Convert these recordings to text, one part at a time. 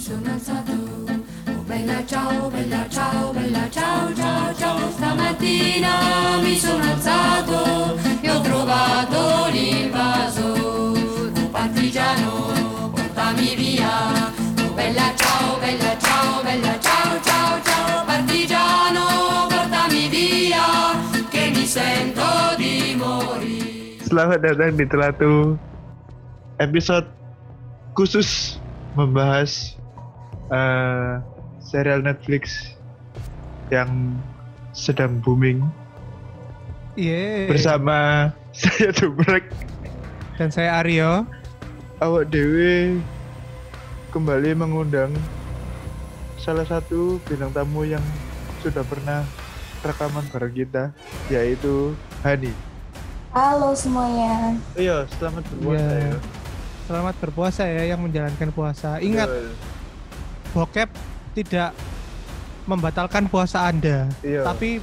sono alzato. Oh bella ciao, bella ciao, bella ciao, ciao, ciao. Stamattina mi sono alzato e ho trovato l'invaso. Oh partigiano, portami via. Oh bella ciao, bella ciao, bella ciao, ciao, ciao. Partigiano, portami via, che mi sento di morire. Selamat datang di Telatu episode khusus membahas eh, serial Netflix yang sedang booming Iya. bersama saya Dubrek Dan saya Aryo. awak dewe kembali mengundang salah satu bintang tamu yang sudah pernah rekaman bareng kita yaitu Hani. Halo semuanya. Iya, selamat berpuasa Iya. ya. Selamat berpuasa ya yang menjalankan puasa. Ingat, Iya, bokep tidak membatalkan puasa Anda. Iya. Tapi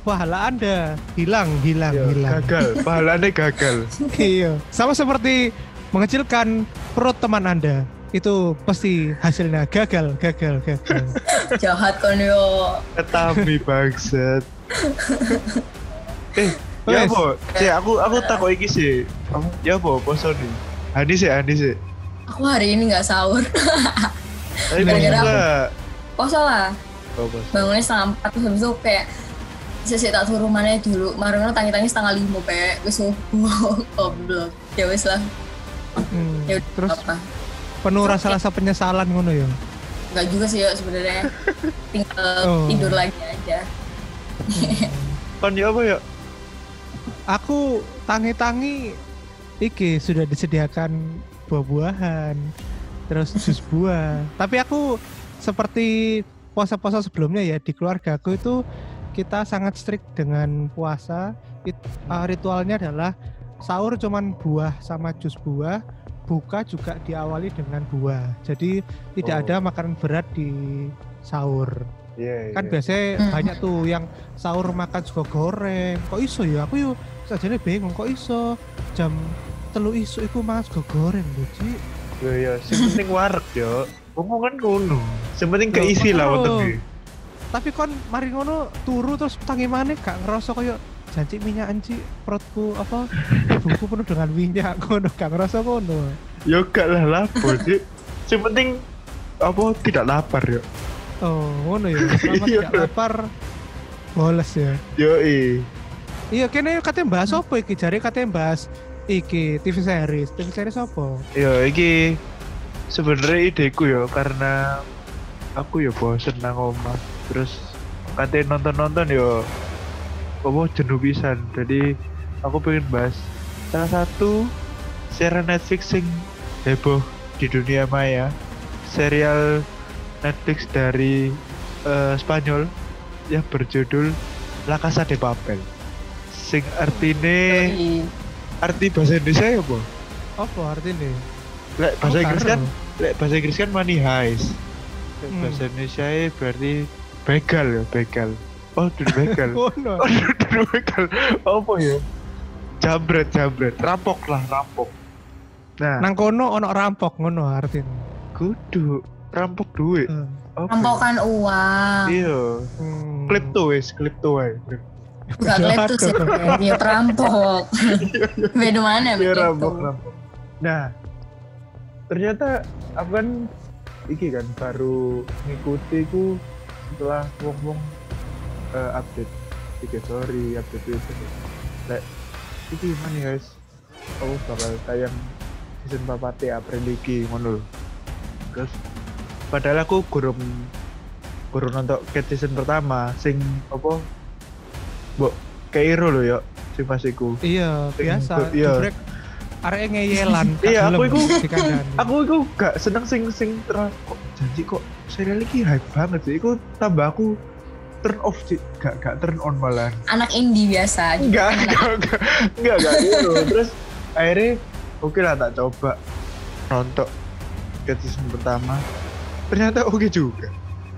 pahala Anda hilang, hilang, iya, hilang. gagal, pahalanya gagal. iya. Sama seperti mengecilkan perut teman Anda. Itu pasti hasilnya gagal, gagal, gagal. Jahat kon yo. Ketami bangsat. eh, ya apa? Cek, aku aku takut iki sih. Kamu ya apa poso nih? Hani sih, Hani sih. Aku hari ini nggak sahur. Tapi Gara-gara poso aku- lah. Poso lah. Oh. Bangunnya setengah empat terus habis itu kayak sisi tak suruh mana dulu. Marungnya tangi-tangi setengah lima kayak wis subuh. Goblok. Ya wis lah. Hmm. Ya udah Terus apa. penuh rasa-rasa penyesalan ngono ya. Enggak juga sih ya sebenarnya. Tinggal Oh. tidur lagi aja. Kon ya apa ya? Aku tangi-tangi iki sudah disediakan buah-buahan, terus jus buah. Tapi aku seperti puasa-puasa sebelumnya ya di keluarga aku itu kita sangat strict dengan puasa. It- uh, ritualnya adalah sahur cuman buah sama jus buah, buka juga diawali dengan buah. Jadi tidak Oh. ada makanan berat di sahur Iya, kan biasanya Hmm. banyak tuh yang sahur makan sego goreng kok iso ya aku yuk sajane bingung kok iso jam telu isu iku makan sego goreng buci Ya ya, sing penting wareg yo. Omongan ngono. Sing penting keisi lah wetenge. tapi kon mari ngono turu terus tangi mana gak ngerasa koyo janji minyak anci perutku apa tubuhku penuh dengan minyak ngono gak ngerasa ngono Ya gak lah lapor sih. Sing penting apa tidak lapar yo. oh ngono ya selamat Iya. gak lapar boles ya Yo i. iya kene katanya bahas apa iki jari katanya bahas iki TV series. TV series apa? Ya iki sebenarnya ideku ya karena aku ya bosen nang omah. Terus katanya nonton-nonton ya apa jenuh pisan. Jadi aku pengen bahas salah satu serial Netflix sing heboh di dunia maya. Serial Netflix dari eh, Spanyol yang berjudul La Casa de Papel. Sing artine. Arti bahasa Indonesia ya apa? apa artinya Lek bahasa Aku Inggris kan lek bahasa Inggris kan money heist. Lek Hmm. bahasa Indonesia ya berarti begal ya, begal. Oh, duduk begal. oh, ngono duduk begal. Apa ya? Jambret, jambret. Rampok lah, rampok. Nah, nang kono ono rampok ngono artinya kudu rampok duit. Hmm. Apa? Rampokan uang. Iya. Hmm. Klepto wes, klepto wae. Enggak klepto sih. Dia perampok. Beda mana Iya, begitu. rampok, rampok. Nah, ternyata aku kan iki kan baru ngikuti ku setelah wong-wong eh, update iki story, update Twitter. Lek iki mana guys? Aku bakal tayang season 4 April iki ngono. Terus padahal aku gurung gurung nonton ke season pertama sing apa Mbok Keiro lho ya sing pas iku. iya biasa Iya. arek ngeyelan Iya, aku iku- aku itu gak seneng sing sing ter kok janji kok serial ini hype banget sih. Iku tambah aku turn off sih gak gak turn on malah Anak indie biasa. enggak enggak enggak. Enggak enggak gitu terus akhirnya oke lah tak coba. Nonton ke season pertama. Ternyata oke juga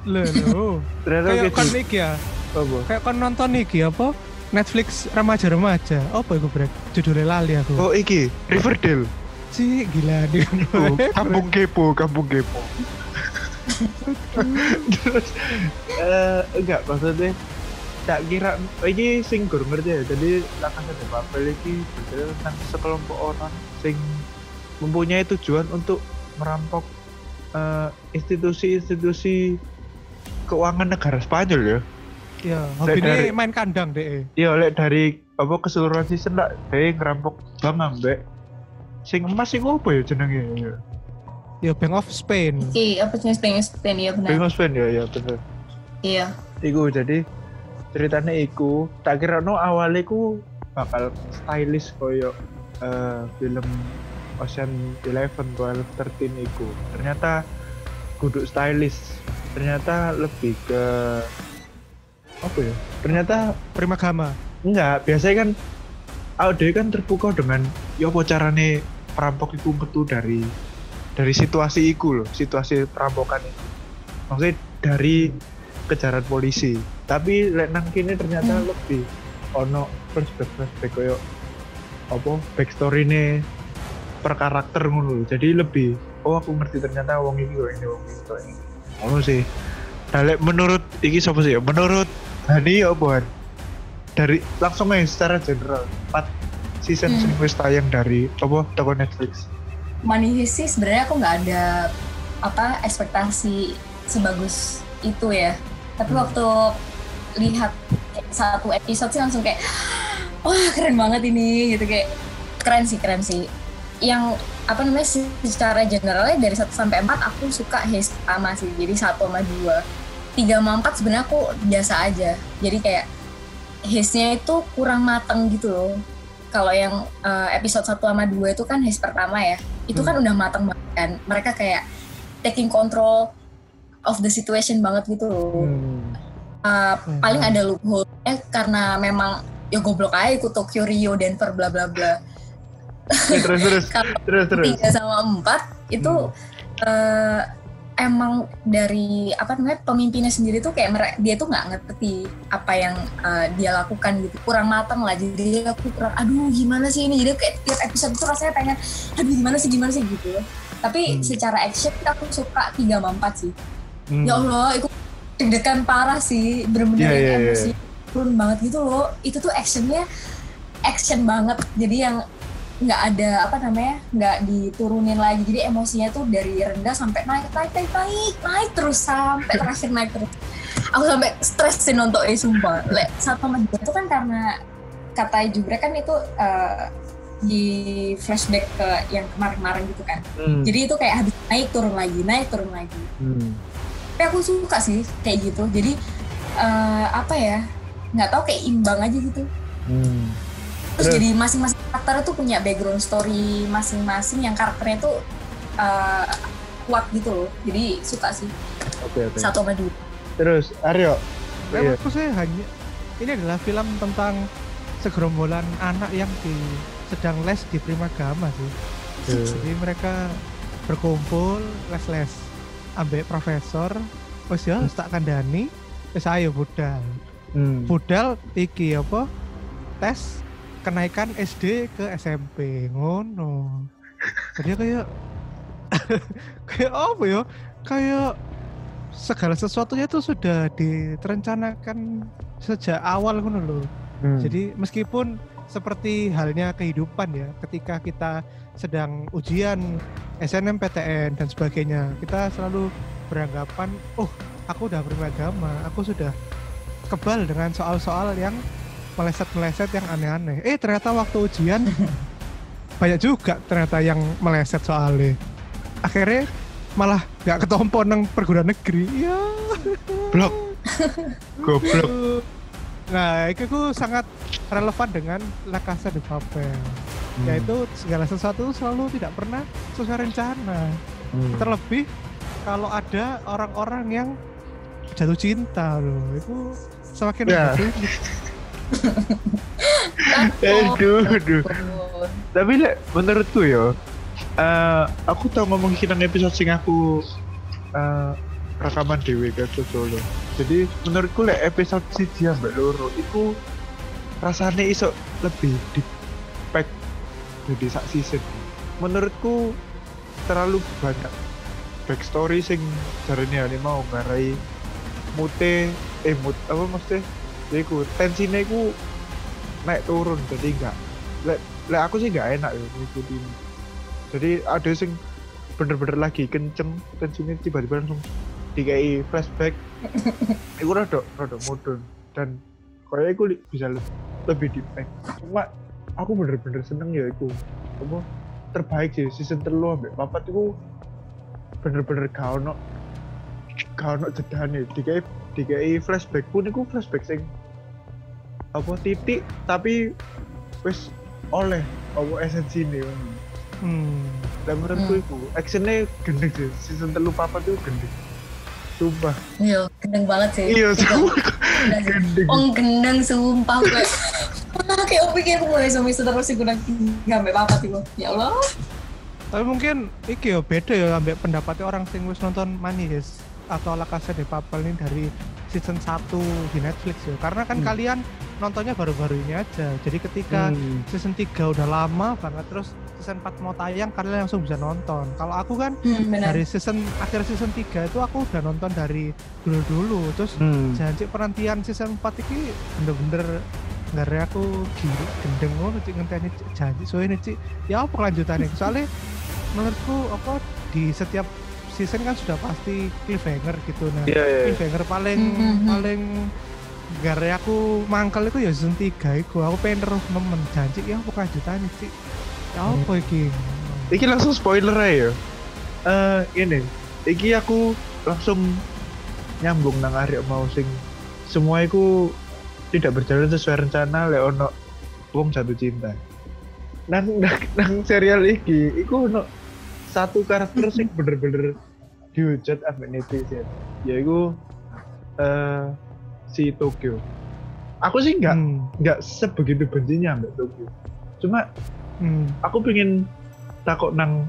Oke kayak kon juga iki ya. Apa? Kayak kon nonton iki apa? Netflix remaja-remaja. Apa iku brek? Judulnya lali aku. Oh iki. Riverdale. Sih gila di oh, kampung kepo kampung kepo. Terus eh enggak maksudnya tak kira ini sing ngerti ya? Jadi lakas ada papel ini tentang sekelompok orang sing mempunyai tujuan untuk merampok eh, institusi-institusi keuangan negara Spanyol ya Ya, Dari- hobinya main kandang deh. iya oleh dari apa keseluruhan season lah dia ngerampok bank ambek sing emas sing apa ya jenenge ya Ya Bank of Spain. Oke, apa jenis pengen Spain ya benar. Bingung Spain ya ya bener Iya. Iku jadi ceritanya iku tak kira no awalnya ku bakal stylish koyo eh, film Ocean Eleven, Twelve, Thirteen iku ternyata kudu stylish ternyata lebih ke apa ya? Ternyata Prima Gama. enggak biasanya kan Audio kan terpukau dengan ya apa carane perampok iku metu dari dari situasi iku loh situasi perampokan itu maksudnya dari kejaran polisi. Tapi lek nang kini ternyata Hmm. lebih ono flashback flashback koyo apa backstory nih per karakter ngono jadi lebih oh aku ngerti ternyata wong ini wong ini kok ini ngono sih nah, lek menurut iki siapa sih ya menurut Hani ya Han? dari langsung aja secara general 4 season Hmm. sing wis tayang dari apa toko Netflix Heist sih sebenarnya aku nggak ada apa ekspektasi sebagus itu ya. Tapi Hmm. waktu lihat satu episode sih langsung kayak wah keren banget ini gitu kayak keren sih keren sih. Yang apa namanya secara generalnya dari 1 sampai 4 aku suka Heist pertama sih. Jadi 1 sama 2. 3 sama 4 sebenarnya aku biasa aja. Jadi kayak Heistnya itu kurang mateng gitu loh. Kalau yang eh, episode 1 sama 2 itu kan Heist pertama ya itu kan udah matang banget kan mereka kayak taking control of the situation banget gitu loh Uh, paling ada loophole eh karena memang ya goblok aja ikut Tokyo Rio Denver bla bla bla Ya, terus terus. Terus terus. tiga sama empat itu eh, emang dari apa namanya pemimpinnya sendiri tuh kayak dia tuh nggak ngerti apa yang eh, dia lakukan gitu. Kurang matang lah. Jadi aku kurang aduh gimana sih ini? Jadi kayak tiap episode tuh rasanya pengen aduh gimana sih gimana sih? Gitu. Tapi Hmm. secara action aku suka tiga sama empat sih. Hmm. ya Allah itu deg-degan parah sih. Bener-bener Iya, yang iya, emosi turun banget gitu loh. Itu tuh actionnya action banget. Jadi yang nggak ada apa namanya nggak diturunin lagi. Jadi emosinya tuh dari rendah sampai naik naik naik naik naik terus sampai terakhir naik terus. Aku sampai stres sih nonton eh sumpah. Lek, satu sama dua itu kan karena kata juga kan itu eh, di flashback ke yang kemarin-kemarin gitu kan. Hmm. jadi itu kayak habis naik turun lagi naik turun lagi. Hmm. tapi aku suka sih kayak gitu. Jadi eh, apa ya nggak tahu kayak imbang aja gitu. Hmm. Terus jadi masing-masing karakter tuh punya background story masing-masing yang karakternya tuh eh, kuat gitu loh jadi suka sih Oke oke. satu sama dua Terus Aryo. Iya. Menurutku sih hanya ini adalah film tentang segerombolan anak yang di sedang les di Primagama sih. Iya. Jadi mereka berkumpul les-les ambek profesor wis ya tak kandani wis ayo budal. Hmm. Budal iki apa? Tes kenaikan SD ke SMP ngono. Jadi kayak kayak apa ya? Kayak segala sesuatunya tuh sudah diterencanakan sejak awal ngono loh. Hmm. Jadi meskipun seperti halnya kehidupan ya, ketika kita sedang ujian SNMPTN dan sebagainya, kita selalu beranggapan, oh aku udah beragama, aku sudah kebal dengan soal-soal yang meleset-meleset yang aneh-aneh. Eh ternyata waktu ujian banyak juga ternyata yang meleset soalnya. Akhirnya malah nggak ketompo nang perguruan negeri. Ya. Blok. Goblok. Nah, itu ku sangat relevan dengan La Casa de Papel. Hmm. Yaitu segala sesuatu selalu tidak pernah sesuai rencana. Hmm. Terlebih kalau ada orang-orang yang jatuh cinta loh, itu semakin Ya. sulit. Aduh, aduh. Ampun. Tapi lek menurutku ya, eh aku tau ngomong kita episode sing aku eh rekaman dewe ke Solo. Jadi menurutku lek episode siji ambek loro itu rasanya iso lebih di pack jadi sak season. Menurutku terlalu banyak backstory sing jarene ini mau ngarai mute eh mut apa maksudnya ya iku tensinya iku naik turun jadi enggak lek lek aku sih enggak enak ya ngikutin. Jadi ada sing bener-bener lagi kenceng tensinya tiba-tiba langsung dikai flashback. Iku rada rada mudun dan kayak iku li- bisa le- lebih deep cuma aku bener-bener seneng ya iku. Apa terbaik sih season telu ambek papat iku bener-bener gak ono gak ono jedane dikai dikai flashback pun iku flashback sing apa titik tapi wis oleh apa esensi ini Hmm. dan menurutku Hmm. iku actionnya gendeng sih season telu papat itu gendeng sumpah Iya, gendeng banget sih. iya Itu. sumpah sih. gendeng Oh gendeng sumpah gue. Kayak opi kayak mulai suami itu terus gue nggak sampai apa sih gue. Ya Allah. Tapi mungkin iki ya beda ya ambek pendapatnya orang sing wis nonton Manis atau La Casa de Papel ini dari season 1 di Netflix ya. Karena kan Hmm. kalian nontonnya baru-baru ini aja. Jadi ketika Hmm. season 3 udah lama banget terus season 4 mau tayang kalian langsung bisa nonton. Kalau aku kan Hmm, dari season akhir season 3 itu aku udah nonton dari dulu-dulu. Terus Hmm. janji penantian season 4 ini bener-bener ngare aku gila gendeng ngono cik ngenteni janji soalnya cik ya apa kelanjutannya soalnya menurutku apa di setiap season kan sudah pasti cliffhanger gitu nah Iya, iya, iya. cliffhanger paling Mhm. paling gara aku mangkel itu ya season 3 iku aku pengen terus nemen janji ya apa kelanjutannya cik ya apa iki Iki langsung spoiler aja ya. Eh ini, iki aku langsung nyambung nang arek mau sing semua iku tidak berjalan sesuai rencana lek ono wong jatuh cinta. Nang, nang, nang serial iki, iku ono satu karakter sing bener-bener dihujat ambek netizen. Yaiku eh si Tokyo. Aku sih nggak Hmm, nggak sebegitu bencinya ambek Tokyo. Cuma hmm. aku pengen takut nang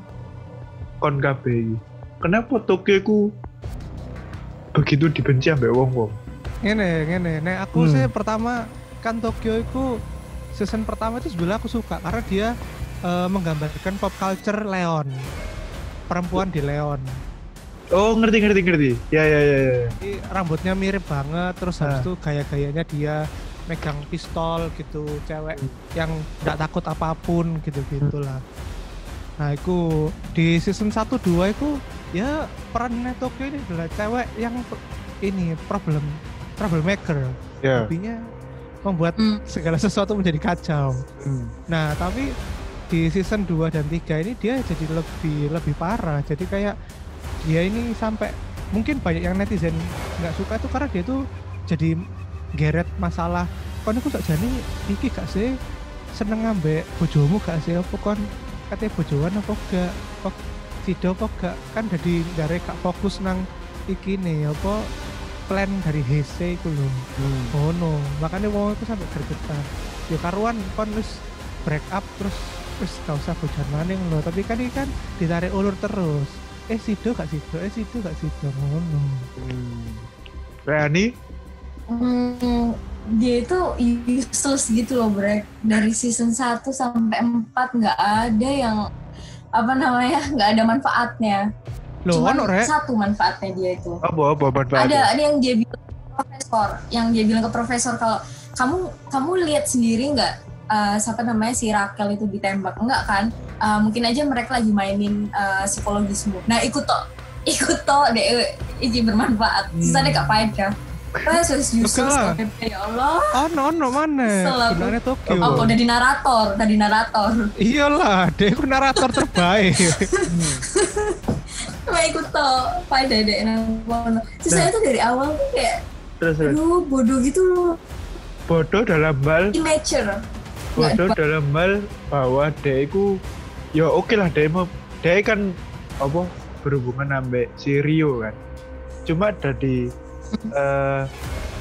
kon iki. Kenapa Tokyo ku begitu dibenci ambek wong-wong? Ngene, ngene. Nek aku Hmm. sih pertama kan Tokyo itu season pertama itu sebenarnya aku suka karena dia eh, menggambarkan pop culture Leon. Perempuan di Leon. Oh, ngerti ngerti ngerti. Ya ya ya ya. Jadi rambutnya mirip banget terus habis Ah. itu gaya-gayanya dia megang pistol gitu, cewek Hmm. yang nggak takut apa pun gitu-gitulah. Nah, itu di season 1 2 itu ya perannya Tokyo ini adalah cewek yang ini problem troublemaker. Ya. Hobinya membuat Hmm. segala sesuatu menjadi kacau. Hmm. Nah, tapi di season 2 dan 3 ini dia jadi lebih lebih parah. Jadi kayak dia ini sampai mungkin banyak yang netizen nggak suka itu karena dia tuh jadi geret masalah. Kon aku sakjane iki gak sih? Seneng ngambek bojomu gak sih? Apa kon katanya bojoan apa gak? Kok sido apa gak? Kan jadi dari gak fokus nang iki nih apa plan dari HC itu loh Hmm. Oh no, makanya wong itu sampai gergetan. Ya karuan kon wis break up terus wis gak usah bojan maning loh. Tapi kan ini kan ditarik ulur terus. Eh sido gak sido, eh sido gak sido ngono. Hmm. Reani? Hmm, dia itu useless gitu loh Brek dari season 1 sampai 4 nggak ada yang apa namanya nggak ada manfaatnya Loh, Cuman ono rek. satu manfaatnya dia itu Apa apa manfaatnya? ada ada yang dia bilang ke profesor yang dia bilang ke profesor kalau kamu kamu lihat sendiri nggak eh, siapa namanya si Rakel itu ditembak enggak kan Eh, mungkin aja mereka lagi mainin eh, psikologismu nah ikut toh ikut toh deh ini bermanfaat sisanya gak faedah Wah, sus useless lah. kok, ya Allah Ono ono mana? Kesel aku. Sebenarnya Tokyo. Oh, udah di narator, udah di narator. Iyalah, dia itu narator terbaik. Cuma ikut toh, faedah deh nang Sisanya tuh dari awal tuh kayak, Terus terus. aduh bodoh gitu loh. bodoh dalam hal Immature. Bodoh dalam hal bahwa dia itu ya oke lah dia mau dia kan apa berhubungan sampai si Rio kan cuma dari eh,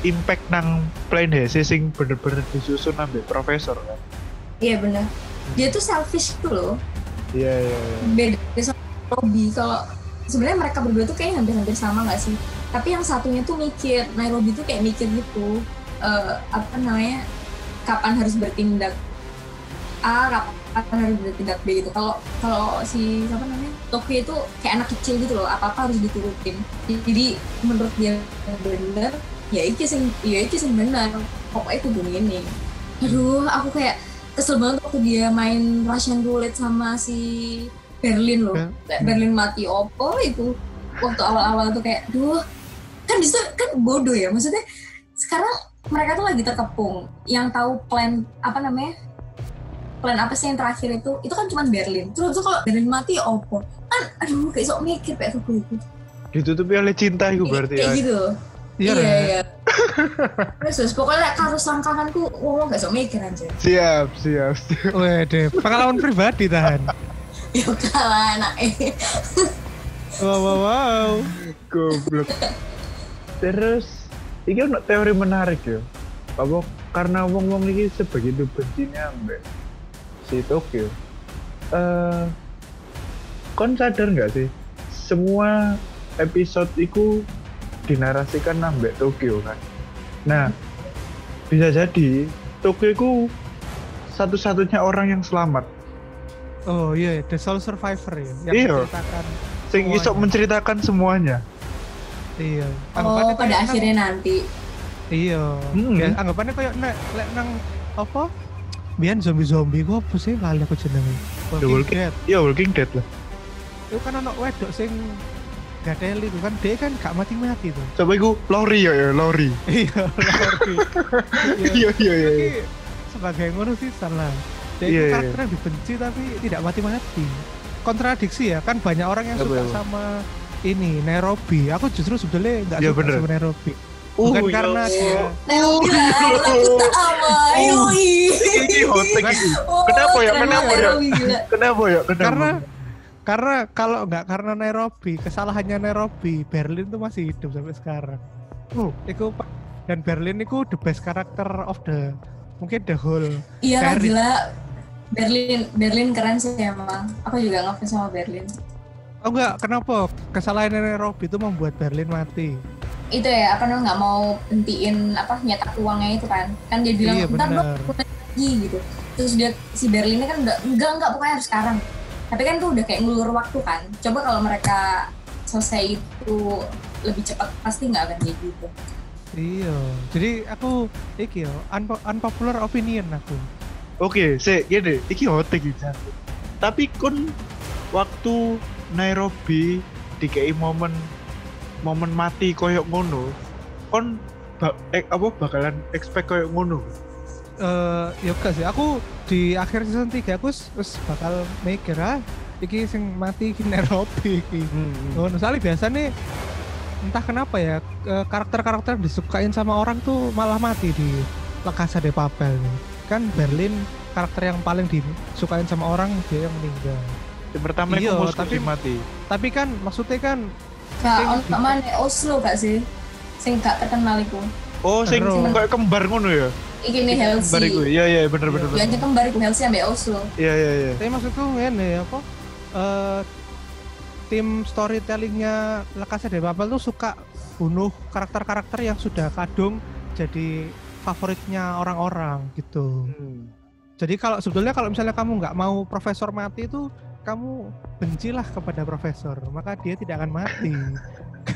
impact nang plan HC sing bener-bener disusun sampai profesor kan Iya benar. Dia tuh selfish tuh loh. iya iya iya Beda sama Robby. Kalau sebenarnya mereka berdua tuh kayak hampir-hampir sama nggak sih? Tapi yang satunya tuh mikir, Nairobi tuh kayak mikir gitu. eh, apa namanya? Kapan harus bertindak? A, kapan harus bertindak B gitu. Kalau kalau si siapa namanya? Tokyo itu kayak anak kecil gitu loh apa apa harus diturutin. Jadi menurut dia benar ya itu sing ya itu sing benar pokoknya itu ini. Aduh aku kayak kesel banget waktu dia main Russian roulette sama si Berlin loh. Berlin mati opo itu. Waktu awal-awal tuh kayak duh kan di situ kan bodoh ya. Maksudnya sekarang mereka tuh lagi terkepung yang tahu plan apa namanya plan apa sih yang terakhir itu itu kan cuma Berlin terus tuh kalau Berlin mati opo kan aduh kayak sok mikir kayak tuh itu Ditutupi oleh cinta itu berarti kayak ya. gitu Iya, iya Ren. iya terus terus pokoknya harus langkahanku ngomong gak sok mikir aja Siap, siap. siap. Wede, pengalaman pribadi tahan. ya kalah anak eh Wow, wow, wow. Goblok. Terus ini ono teori menarik ya. Apa karena wong-wong ini sebegitu bencinya ambek si Tokyo. Eh kon sadar nggak sih semua episode itu dinarasikan ambek Tokyo kan. Nah, bisa jadi Tokyo itu satu-satunya orang yang selamat. Oh iya, The Soul Survivor ya. Yang Iya. menceritakan Sing iso semuanya. menceritakan semuanya. Iya. oh Anggapannya pada kayak akhirnya nang- nanti Iya. Hmm. Ya, anggapannya kayak nek lek nang apa? Biar zombie-zombie gua apa sih lali aku jenenge. The Walking Dead. Iya, Walking Dead lah. Itu kan anak wedok sing gadeli itu kan dia kan gak mati-mati tuh. Coba iku Lori ya, ya Lori. Iya, Lori. Iya, iya, iya. Tapi sebagai ngono sih salah. Dia Iya, itu iya. karakter yang dibenci tapi tidak mati-mati. Kontradiksi ya, kan banyak orang yang suka sama ini Nairobi. Aku justru sebetulnya nggak Iya, suka bener. sama Nairobi. Uh, Bukan karena dia Nairobi. Oh, Kenapa ya? Kenapa ya? Kenapa ya? Kenapa? karena karena kalau nggak karena Nairobi, kesalahannya Nairobi, Berlin tuh masih hidup sampai sekarang. Oh. Iku pa- dan Berlin itu the best character of the mungkin the whole Iya gila. Berlin Berlin keren sih emang. Aku juga ngefans sama Berlin. Oh enggak, kenapa? Kesalahan Nairobi itu membuat Berlin mati. Itu ya apa namanya nggak mau hentiin apa nyetak uangnya itu kan. Kan dia bilang Iya, ntar aku lagi gitu. Terus dia si Berlinnya kan udah enggak enggak pokoknya harus sekarang. Tapi kan tuh udah kayak ngulur waktu kan. Coba kalau mereka selesai itu lebih cepat pasti nggak akan kayak gitu. Iya. Jadi aku iki yo unpo- unpopular opinion aku. Oke, sih gini, iki hot iki. Tapi kun waktu Nairobi dikei momen momen mati koyok ngono, kon ba- eh, apa bakalan expect koyok ngono. Eh ya enggak sih. Aku di akhir season 3 aku wis bakal mikir ah iki sing mati iki Nairobi iki. Hmm. Oh, soalnya biasa nih entah kenapa ya eh, karakter-karakter yang disukain sama orang tuh malah mati di La Casa de Papel nih. Kan Berlin karakter yang paling disukain sama orang dia yang meninggal. Yang pertama Iya, Moskow tapi- mati. Tapi kan maksudnya kan Nah, Sing- ono mana Oslo gak sih? Sing gak terkenal iku. Oh, sing kayak kembar ngono ya? Iki nih Kembar iku. Helsi. Iya, iya, bener bener Ya kembar iku Helsi ambek Oslo. Iya, iya, iya. tapi maksudku ngene apa eh tim storytellingnya La Casa de Papel tuh suka bunuh karakter-karakter yang sudah kadung jadi favoritnya orang-orang gitu. Hmm. Jadi kalau sebetulnya kalau misalnya kamu nggak mau profesor mati itu kamu bencilah kepada profesor, maka dia tidak akan mati.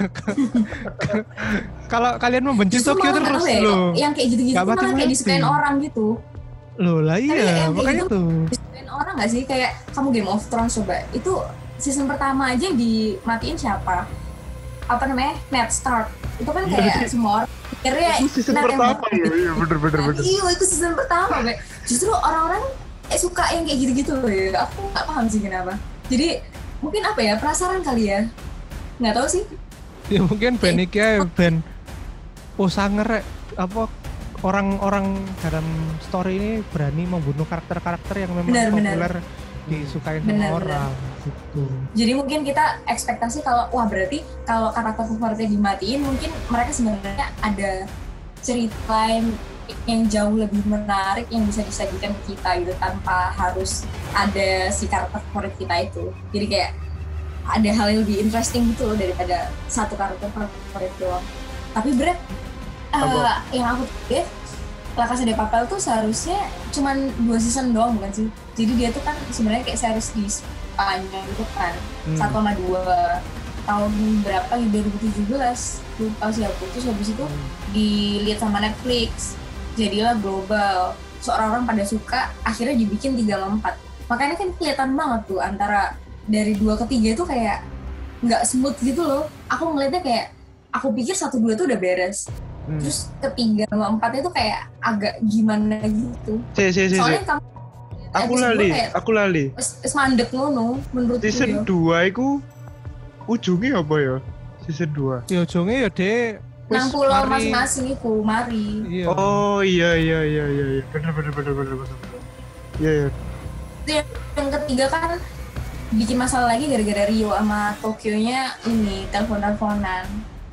kalau kalian membenci Justru Tokyo terus ya, loh. Yang kayak gitu-gitu malah kayak mati-mati. disukain orang gitu. Loh lah iya, kayak makanya tuh. Disukain orang gak sih? Kayak kamu Game of Thrones coba. Itu season pertama aja yang dimatiin siapa? Apa namanya? Ned Stark. Itu kan kayak semua orang pikirnya Itu season pertama ya, iya bener bener bener. Iya, itu season pertama, Be. Justru orang-orang eh, suka yang kayak gitu-gitu loh ya. Aku nggak paham sih kenapa. Jadi mungkin apa ya penasaran kali ya? Nggak tahu sih. Ya mungkin band iki ae band oh sanger rek, apa orang-orang dalam story ini berani membunuh karakter-karakter yang memang Benar, benar. populer disukain sama Benar, orang gitu. Jadi mungkin kita ekspektasi kalau wah berarti kalau karakter favoritnya dimatiin mungkin mereka sebenarnya ada cerita lain yang jauh lebih menarik yang bisa disajikan ke kita gitu tanpa harus ada si karakter favorit kita itu. Jadi kayak ada hal yang lebih interesting gitu loh daripada satu karakter favorit doang. Tapi berat Apa? yang aku pikir La Casa de Papel tuh seharusnya cuman dua season doang bukan sih? Jadi dia tuh kan sebenarnya kayak series di Spanyol gitu kan. Hmm. Satu sama dua tahun berapa gitu 2017 lupa sih aku terus habis itu dilihat sama Netflix jadilah global seorang orang pada suka akhirnya dibikin tiga empat makanya kan kelihatan banget tuh antara dari dua ke tiga itu kayak nggak smooth gitu loh aku ngeliatnya kayak aku pikir satu dua tuh udah beres Hmm. terus ketiga sama empatnya tuh kayak agak gimana gitu Si, si, si, si. soalnya kamu Aku lali, dua kayak aku lali. wis- wis mandek ngono menurutku Season ya. 2 iku ujungnya apa ya? Season 2. Ya ujungnya ya dek wis nang pulau masing-masing itu mari Iya. Oh iya iya iya iya iya. Bener bener bener bener bener. Iya iya. yang ketiga kan bikin masalah lagi gara-gara Rio sama Tokyo-nya ini telepon-teleponan.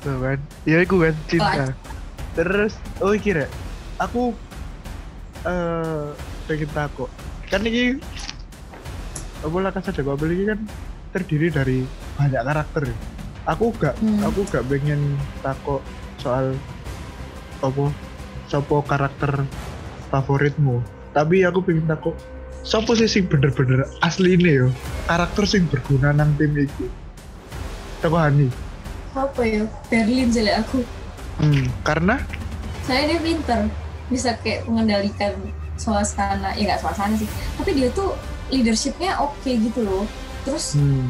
Tuh kan. Ya iku kan Oh, cinta. Terus oh kira aku eh pengen takut. Kan ini lah kasar Papel ini kan terdiri dari banyak karakter. Aku gak Hmm. aku gak pengen takut soal apa sopo karakter favoritmu tapi aku pengen takut sopo sih sing bener-bener asli ini yo karakter sing berguna nang tim itu Toko Hani Apa ya? Berlin liat aku. hmm, karena Saya dia pinter, bisa kayak mengendalikan suasana, ya nggak suasana sih. Tapi dia tuh leadershipnya oke gitu loh. Terus hmm,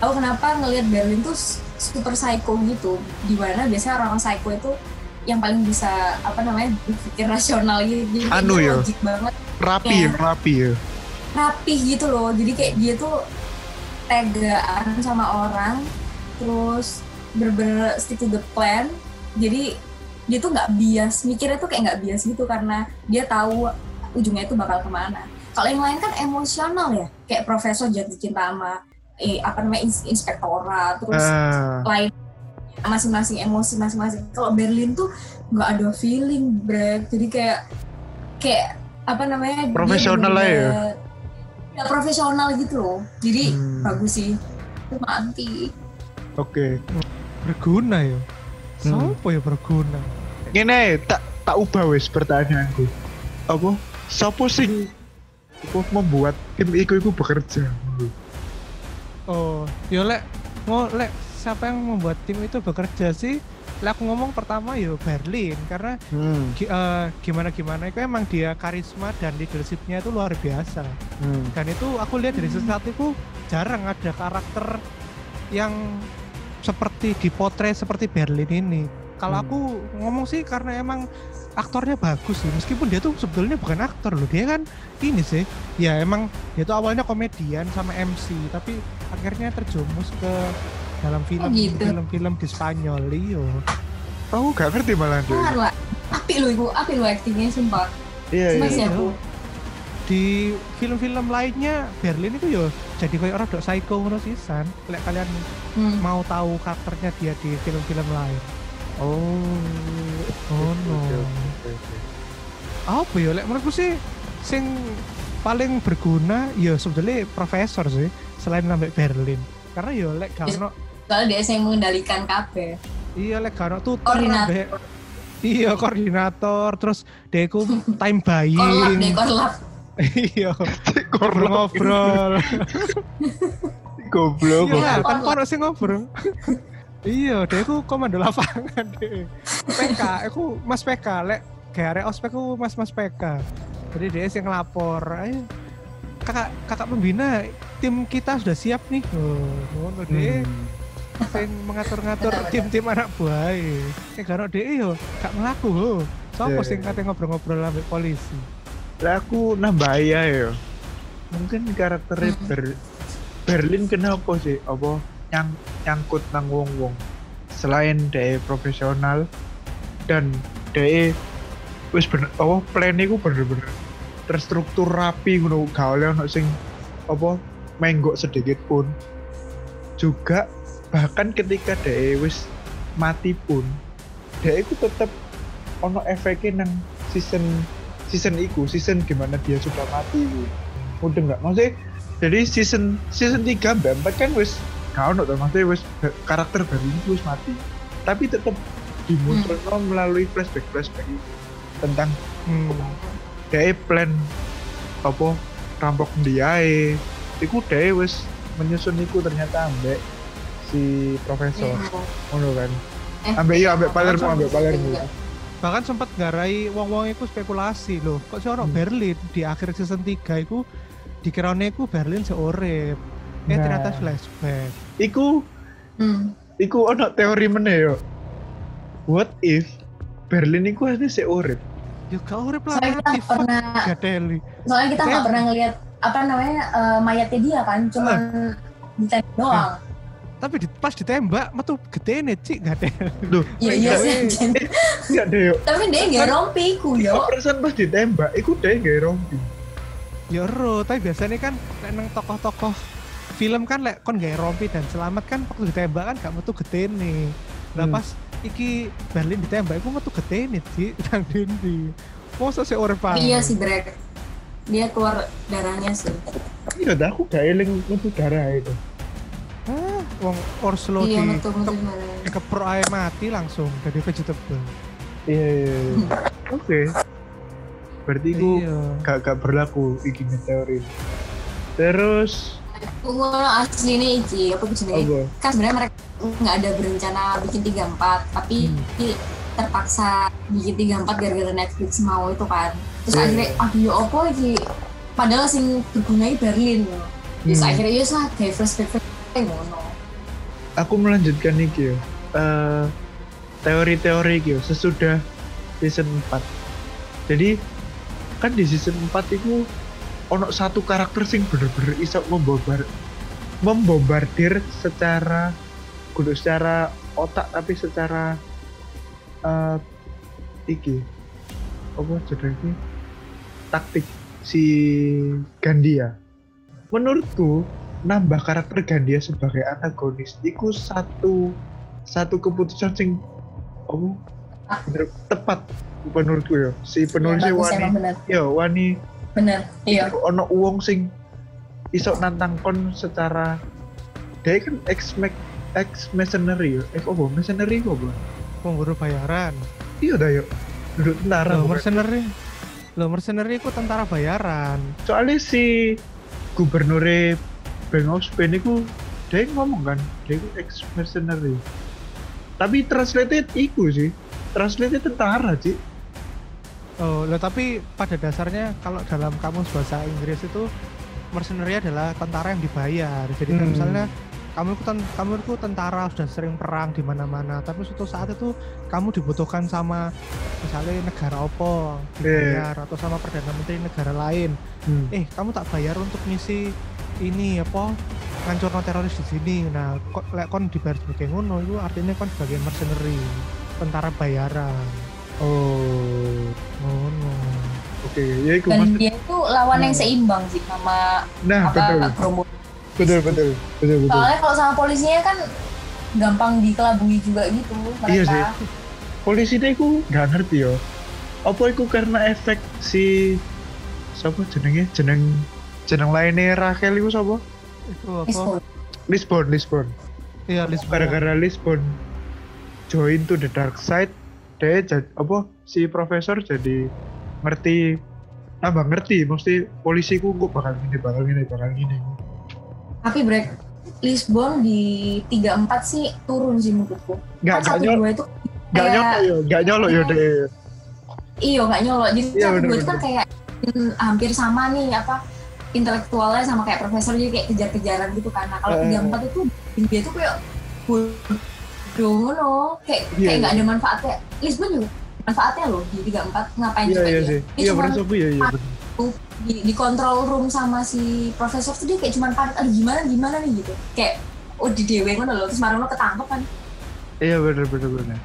tahu kenapa ngelihat Berlin tuh super psycho gitu. Di mana biasanya orang psycho itu yang paling bisa apa namanya berpikir rasional gitu. Jadi Anu ya. logik banget. rapi ya rapi ya rapih gitu loh jadi kayak dia tuh tegaan sama orang terus bener-bener stick to the plan jadi dia tuh nggak bias mikirnya tuh kayak nggak bias gitu karena dia tahu ujungnya itu bakal ke mana kalau yang lain kan emosional ya kayak profesor jatuh cinta sama eh, apa namanya ins- inspektorat terus ah, lain masing-masing emosi masing-masing. Kalau Berlin tuh nggak ada feeling bre. Jadi kayak kayak apa namanya Profesional lah ya? ya profesional gitu loh. Jadi Hmm. bagus sih. Itu mati oke. Berguna ya. Hmm. Siapa ya berguna? ini tak tak ubah wes pertanyaanku. Apa? Sopo sing apa membuat tim iku iku bekerja Oh, yo lek mau lek siapa yang membuat tim itu bekerja sih? Lek aku ngomong pertama yo Berlin karena hmm, gi- eh, gimana gimana itu emang dia karisma dan leadershipnya itu luar biasa hmm. dan itu aku lihat dari sesuatu itu jarang ada karakter yang seperti dipotret seperti Berlin ini kalau Hmm. aku ngomong sih karena emang aktornya bagus sih. Meskipun dia tuh sebetulnya bukan aktor loh. Dia kan ini sih. Ya emang dia tuh awalnya komedian sama MC tapi akhirnya terjumus ke dalam film gitu. film-film di Spanyol. Iyo aku gak ngerti malah. Benar lah api lu itu api lu aktingnya sumpah. Iya Cuma iya sih iya. aku di film-film lainnya Berlin itu yo jadi kayak orang dok psycho ngono sisan lek kalian hmm. mau tahu karakternya dia di film-film lain. Oh oh no. apa ya lek menurutku sih sing paling berguna ya sebetulnya profesor sih selain sampai Berlin. Karena ya lek gak ono soalnya dia yang mengendalikan kabeh. Iya lek gak ono tutor Koordinator. ambek iya koordinator terus deku time korlap buying deh korlap iya. Korlap. ngobrol. Goblok iya kan kono sing ngobrol iya deh aku komando lapangan deh PK aku mas PK lek gare ospek aku mas mas PK jadi dia sing ngelapor ayo kakak kakak pembina tim kita sudah siap nih. Oh ngono deh Hmm. sing mengatur-ngatur tim-tim anak buah eh. Karo deh yo gak melaku ho. Iya, Sopo sing iya. kate ngobrol-ngobrol sampai polisi? Lah aku nambah ya ya. Mungkin karakternya Ber- Berlin kenapa sih? Apa yang nyangkut nang wong-wong? Selain dia profesional dan dia wis bener apa plan iku bener-bener terstruktur rapi ngono gak oleh ono sing apa menggok sedikit pun. Juga bahkan ketika dia wis mati pun dia iku tetep ono efeknya nang season season iku season gimana dia sudah mati udah nggak maksudnya jadi season season 3 mbak 4 kan wis gak ono maksudnya wis ba- karakter baru ini wis mati tapi tetap dimunculkan melalui flashback flashback itu tentang Hmm. dia plan apa rampok diae iku dia wis menyusun iku ternyata ambek si profesor ngono kan Eh, ambek iya ambek Palermo ambek Palermo. Bahkan sempat ngarai wong-wong itu spekulasi loh. Kok sih orang Hmm. Berlin di akhir season 3 itu dikirane iku Berlin seorep. Eh ternyata flashback. iku Hmm. iku ono teori meneh yo what if Berlin iku asli sik urip Ya gak urip lah. Soalnya kita pernah, Gadeli. soalnya kita nggak pernah ngelihat apa namanya eh, mayatnya dia kan, cuman ditembak doang. Tapi di, pas ditembak metu gede nih cik gadeli. Duh, Iya iya Iya, sih. iya. Jen. enggak deh yo Tapi dia nggak rompi ku yo. perasaan pas ditembak iku dia nggak rompi Ya ero, tapi biasanya kan nang tokoh-tokoh film kan lek kon gak rompi dan selamat kan waktu ditembak kan gak metu gede nih. Lah Hmm. pas iki Berlin ditembak iku metu gede nih cik nang dindi. Masa sih urip ae? Iya sih Brek. Dia keluar darahnya sih. iya dah aku gak eling itu darah itu Ah, wong Orslo Iya di betul betul. dikeprok air mati langsung jadi vegetable. iya iya, iya. oke berarti iku Iya. gak gak berlaku iki teori terus Tunggu asli nih Iki, apa jenenge? apa Kan sebenarnya mereka nggak ada berencana bikin 34, tapi Hmm. terpaksa bikin 34 gara-gara Netflix mau itu kan. Terus Iya. akhirnya aduh ya apa iki? Padahal sing bergunai Berlin loh. Terus Hmm. akhirnya ya lah kayak flashback flashback ngono. aku melanjutkan iki yo Eh, teori-teori yo sesudah season 4 jadi kan di season 4 itu ono satu karakter sing bener-bener iso membombar membombardir secara kudu secara otak tapi secara eh iki. Apa jenenge taktik. Si Gandia. Menurutku nambah karakter Gandia sebagai antagonis itu satu satu keputusan sing oh bener tepat menurutku ya. Si penulisnya Iya, bagus, wani. ya wani Bener. Iya. ono uang sing iso nantang kon secara dia kan ex ex mercenary ya eh apa mercenary apa Pemburu bayaran. iya dah yuk duduk tentara Lo mercenary. Lo mercenary itu tentara bayaran. soalnya si gubernur Bank of Spain itu dia ngomong kan dia itu ex mercenary tapi translated iku sih translated tentara sih Oh, lo tapi pada dasarnya kalau dalam kamus bahasa Inggris itu mercenary adalah tentara yang dibayar. Jadi kan Hmm. misalnya kamu itu kamu itu tentara sudah sering perang di mana-mana, tapi suatu saat itu kamu dibutuhkan sama misalnya negara opo dibayar atau sama perdana menteri negara lain. Hmm. Eh, kamu tak bayar untuk misi ini apa ngancur teroris di sini. Nah, kok lek kon dibayar sebagai ngono itu artinya kon sebagai mercenary, tentara bayaran. oh Ngono. oke ya iku Dan maksud dia itu lawan yang Hmm. seimbang sih sama nah betul apa Bromo. betul betul betul betul Soalnya kalau sama polisinya kan gampang dikelabui juga gitu mereka. Iya sih. polisi deh aku nggak ngerti yo apa itu karena efek si siapa jenengnya jeneng jeneng lainnya Rachel itu siapa Itu apa? Peaceful. Lisbon Lisbon Iya, Lisbon. gara-gara Lisbon join to the dark side jadi apa si profesor jadi ngerti tambah ngerti mesti polisi ku kok bakal gini bakal gini bakal gini Tapi break Lisbon di 34 sih turun sih menurutku. nggak Kan dua itu nggak kayak- nyolok yo nggak nyolok yo deh Iya nggak nyolok. Jadi Iya, satu dua itu kan kayak hmm, hampir sama nih apa intelektualnya sama kayak profesor jadi kayak kejar-kejaran gitu kan. Nah kalau Eh. 34 itu dia tuh kayak bodoh ngono. Kayak Iya, kayak nggak iya. ada manfaatnya. Lisbon juga manfaatnya loh di 34 ngapain iya coba iya dia? Dia iya cuma iya iya bener. di, di control room sama si profesor tuh dia kayak cuman panik aduh gimana gimana nih? Gitu. Kayak oh di dewe ngono loh. Terus Marono ketangkep kan. Iya bener bener bener.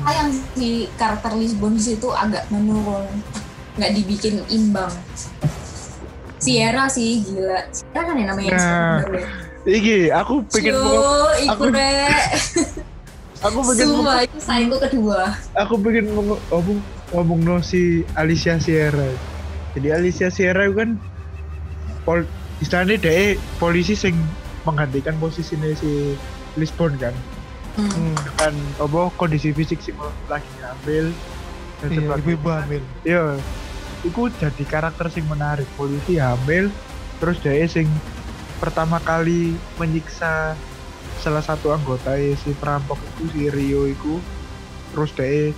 Sayang si karakter Lisbon di situ agak menurun. Nggak dibikin imbang. Sierra sih gila. Sierra kan ya namanya Nah, iki aku pengen Cuk, aku- rek aku pengen ngomong- Sumpah itu saingku kedua aku pengen ngomong ngomong, ngomong no si Alicia Sierra jadi Alicia Sierra itu kan pol istilahnya dia polisi sing menggantikan posisinya si Lisbon kan hmm. Hmm. dengan apa kondisi fisik sing lagi ngambil Dan Iya, sebagai- ibu-ibu hamil. Iya. Iku jadi karakter sing menarik. Polisi hamil, terus dia sing pertama kali menyiksa salah satu anggota si perampok itu si Rio itu. Terus dia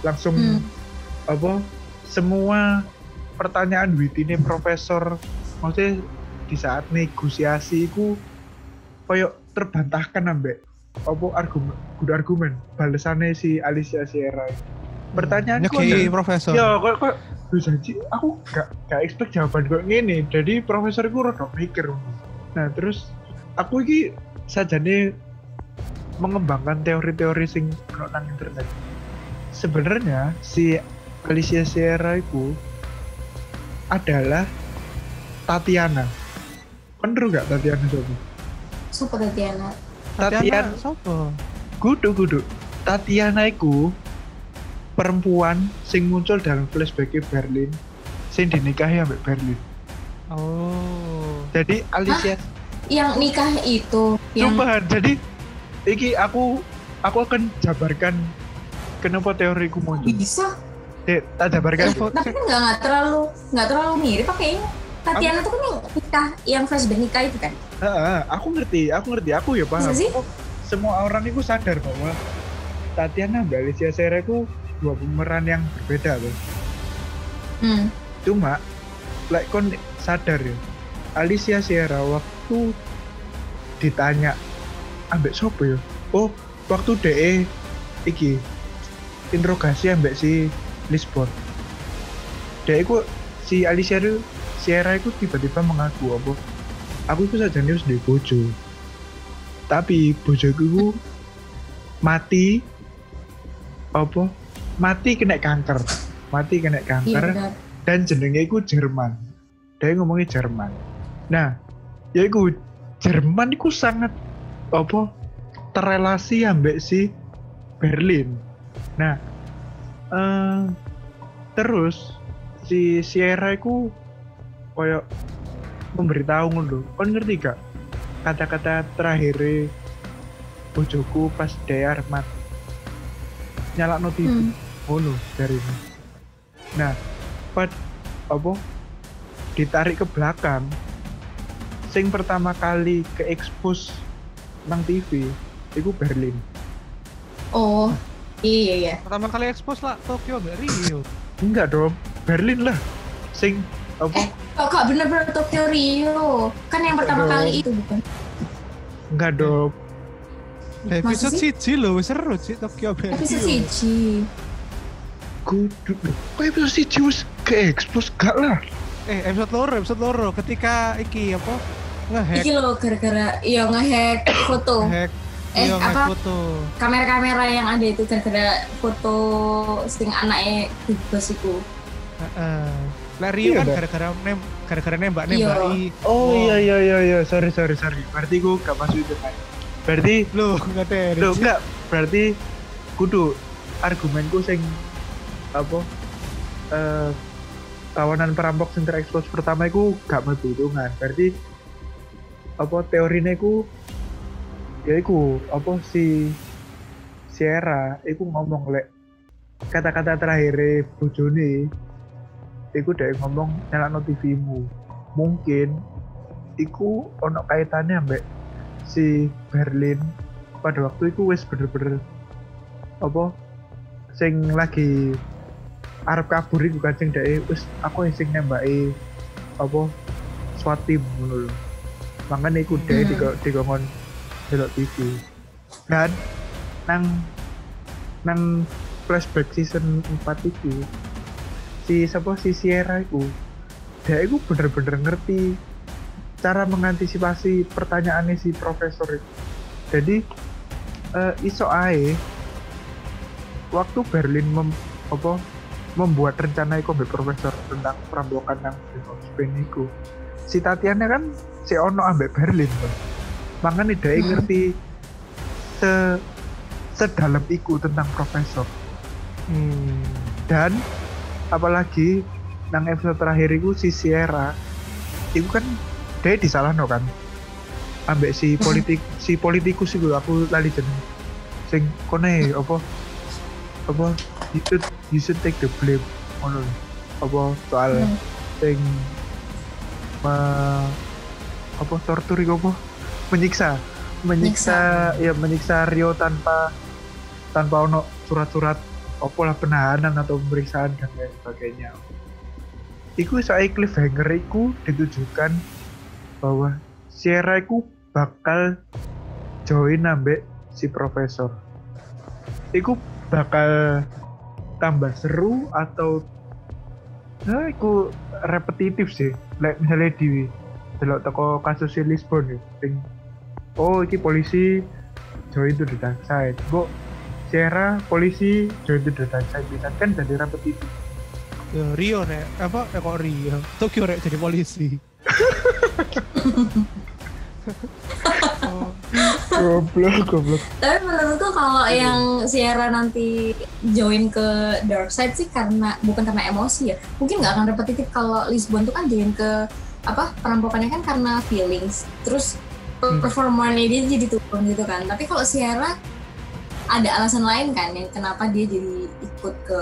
langsung Hmm. apa semua pertanyaan witine profesor maksudnya di saat negosiasi itu koyo terbantahkan ambek apa argumen kudu argumen balesannya si Alicia Sierra. Pertanyaan Nyeki profesor. ya kok kok bisa sih aku gak gak expect jawaban kok gini. Jadi profesor itu rada mikir. Nah terus aku ini sajane mengembangkan teori-teori sing nang internet sebenarnya si Alicia Sierra itu adalah Tatiana kan ru gak Tatiana sopo Super Tatiana. Tatiana sopo? kudu kudu Tatiana iku perempuan sing muncul dalam flashback Berlin sing dinikahi ambek Berlin Oh. jadi Alicia Yang nikah itu yang jadi iki aku aku akan jabarkan kenapa teoriku muncul. bisa. Tak jabarkan. Info- Tapi kan nggak nggak terlalu nggak terlalu mirip pakainya. Tatiana tuh kan yang nikah yang flashback nikah itu kan. Heeh, aku ngerti, aku ngerti, aku ya paham. Sih? Kok Semua orang itu sadar bahwa Tatiana dan Alicia Sera itu dua pemeran yang berbeda loh. Hmm. Cuma, like kon sadar ya, Alicia Sierra waktu ditanya ambek sopo ya? Oh, waktu DE iki interogasi ambek si Lisbon. DE ku si Alicia itu Sierra itu tiba-tiba mengaku apa? Aku itu saja nih di bojo. Tapi bojoku itu mati apa? Mati kena kanker. Mati kena Iya kanker benar. dan jenenge iku Jerman. Dia ngomongnya Jerman. Nah, ya iku Jerman iku sangat apa terrelasi ambek si Berlin. Nah, eh terus si Sierra iku koyo memberitahu ngono. Kon ngerti gak kata-kata terakhir bojoku pas dia arep mati. Nyala TV Hmm. ngono dari ini. Nah, pad apa ditarik ke belakang sing pertama kali ke expose nang TV itu Berlin. Oh. Iya iya. Pertama kali expose lah Tokyo ambek Rio. Enggak dong, Berlin lah. Sing apa? Oh, kak bener-bener Tokyo Rio. Kan yang pertama Aduh. kali itu bukan? Enggak dong. Episode siji lho, wis seru sih Tokyo ambek Episode siji. Kudu. Kok episode si Jus ke expose gak lah? Eh, episode loro, episode loro ketika iki apa? Ngehack, Iki loh gara-gara iya ngehack foto. hack, Eh, iya ngehack apa? foto. Kamera-kamera yang ada itu gara-gara foto sing anaknya di bos itu. Heeh. Lah Rio Iya, kan gara-gara nem gara-gara nembak nembaki. Oh, iya iya iya iya, sorry sorry sorry. Berarti gua gak masuk itu kan. Berarti Loh, enggak ada. Loh enggak, berarti kudu argumenku sing apa eh kawanan perampok sing terekspos pertama iku gak hitungan. Berarti apa teorine iku ya iku apa si Sierra iku ngomong lek kata-kata terakhir bojone iku dia ngomong nyala TV-mu. Mungkin iku ono kaitannya ambek si Berlin pada waktu itu wes bener-bener apa sing lagi arep kabur iku kan sing dhek wis aku sing nembaki apa SWAT ngono lho. Makanya iku dhek Hmm. di dikongkon delok TV. Dan nang nang flashback season 4 itu si siapa si Sierra iku dia iku bener-bener ngerti cara mengantisipasi pertanyaannya si profesor itu. Jadi eh, iso ae waktu Berlin mem, apa membuat rencana ambek profesor tentang perampokan nang Spain iku. Si Tatiana kan si ono ambek Berlin. Makanya dia Hmm. ngerti se sedalam iku tentang profesor Hmm. dan apalagi nang episode terakhir itu si Sierra itu kan dia disalahno kan ambek si politik si politikus itu aku lali jeneng sing kone apa apa you should you should take the blame lho. apa soal Hmm. sing apa tortur apa? Menyiksa. Menyiksa ya menyiksa Rio tanpa tanpa ono surat-surat apa lah penahanan atau pemeriksaan dan lain sebagainya. Iku saya cliffhanger iku ditujukan bahwa Sierra iku bakal join ambek si profesor. Iku bakal tambah seru atau nah iku repetitif sih. Like misalnya di delok toko kasus si Lisbon ya sing oh iki polisi join to the dark side. Kok Sierra polisi join to the dark side bisa kan jadi repetitif Ya, Rio nek apa eh, kok Rio? Tokyo rek jadi polisi. Oh, goblok goblok. Tapi menurutku kalau yang Sierra nanti join ke Dark Side sih karena bukan karena emosi ya. Mungkin nggak akan repetitif kalau Lisbon tuh kan join ke apa perampokannya kan karena feelings. Terus Hmm. performanya dia jadi turun gitu kan. Tapi kalau Sierra ada alasan lain kan yang kenapa dia jadi ikut ke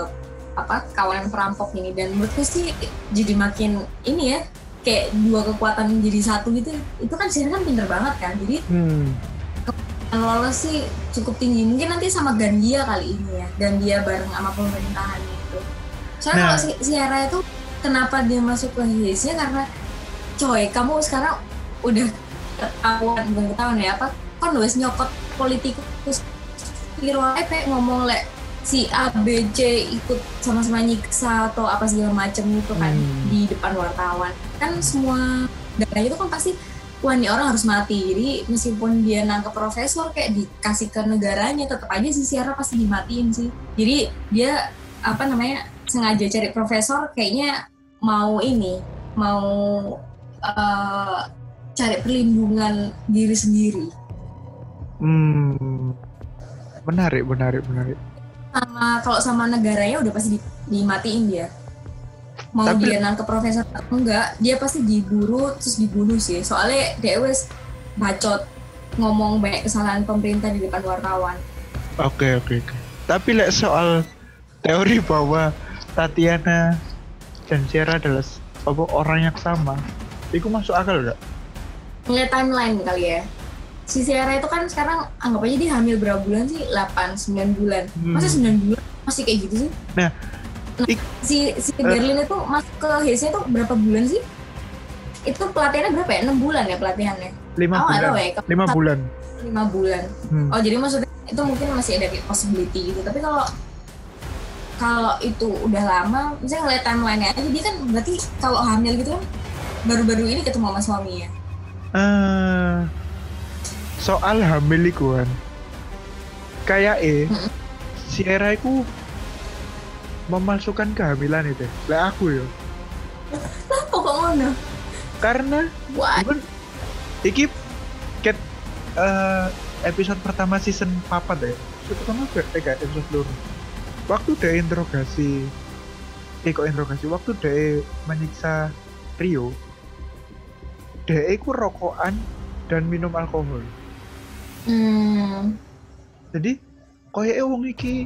apa kawanan perampok ini dan menurutku sih jadi makin ini ya kayak dua kekuatan jadi satu gitu itu kan Sierra kan pinter banget kan jadi hmm lolos sih cukup tinggi mungkin nanti sama Gandia kali ini ya Gandia bareng sama pemerintahan itu soalnya Nah. kalau si Sierra itu kenapa dia masuk ke Hillsnya karena coy kamu sekarang udah ketahuan bukan ketahuan ya apa? Kan wes nyokot politikus Piro ae pe ngomong lek si A B C ikut sama-sama nyiksa atau apa segala macam itu kan Hmm. di depan wartawan. Kan semua data itu kan pasti wah ini orang harus mati jadi meskipun dia nangkep profesor kayak dikasih ke negaranya tetap aja si Sierra pasti dimatiin sih. Jadi dia apa namanya sengaja cari profesor kayaknya mau ini mau eh, cari perlindungan diri sendiri. Hmm menarik menarik menarik. Sama kalau sama negaranya udah pasti di- dimatiin dia. Mau Tapi- dia nangkep profesor atau enggak dia pasti diburu terus dibunuh sih. Soalnya dia wes bacot ngomong banyak kesalahan pemerintah di depan wartawan. Oke oke oke. Tapi lek soal teori bahwa Tatiana dan Sierra adalah apa orang yang sama itu masuk akal enggak ngeliat timeline kali ya. Si Sierra itu kan sekarang anggap aja dia hamil berapa bulan sih? 8 9 bulan. Hmm. masa 9 bulan masih kayak gitu sih? Nah, Nah, ik- si si Berlin itu masuk ke Hillsnya itu berapa bulan sih? Itu pelatihannya berapa ya? 6 bulan ya pelatihannya? Lima Oh, nggak bulan tahu ya. Kalau lima bulan. Lima bulan. Hmm. Oh jadi maksudnya itu mungkin masih ada possibility gitu. Tapi kalau kalau itu udah lama, misalnya ngeliat timeline-nya aja dia kan berarti kalau hamil gitu kan baru-baru ini ketemu sama suaminya. Eh, soal hamil iku kan kayak eh Mm-mm. Sierra iku memalsukan kehamilan itu. Lah aku ya Lah kok ngono? karena bukan iki ket eh, episode pertama season papat ya. Episode pertama eh, gak, episode loro waktu dia interogasi eh kok interogasi? Waktu dia menyiksa Rio dia iku rokokan dan minum alkohol. Hmm, jadi koyoknya wong iki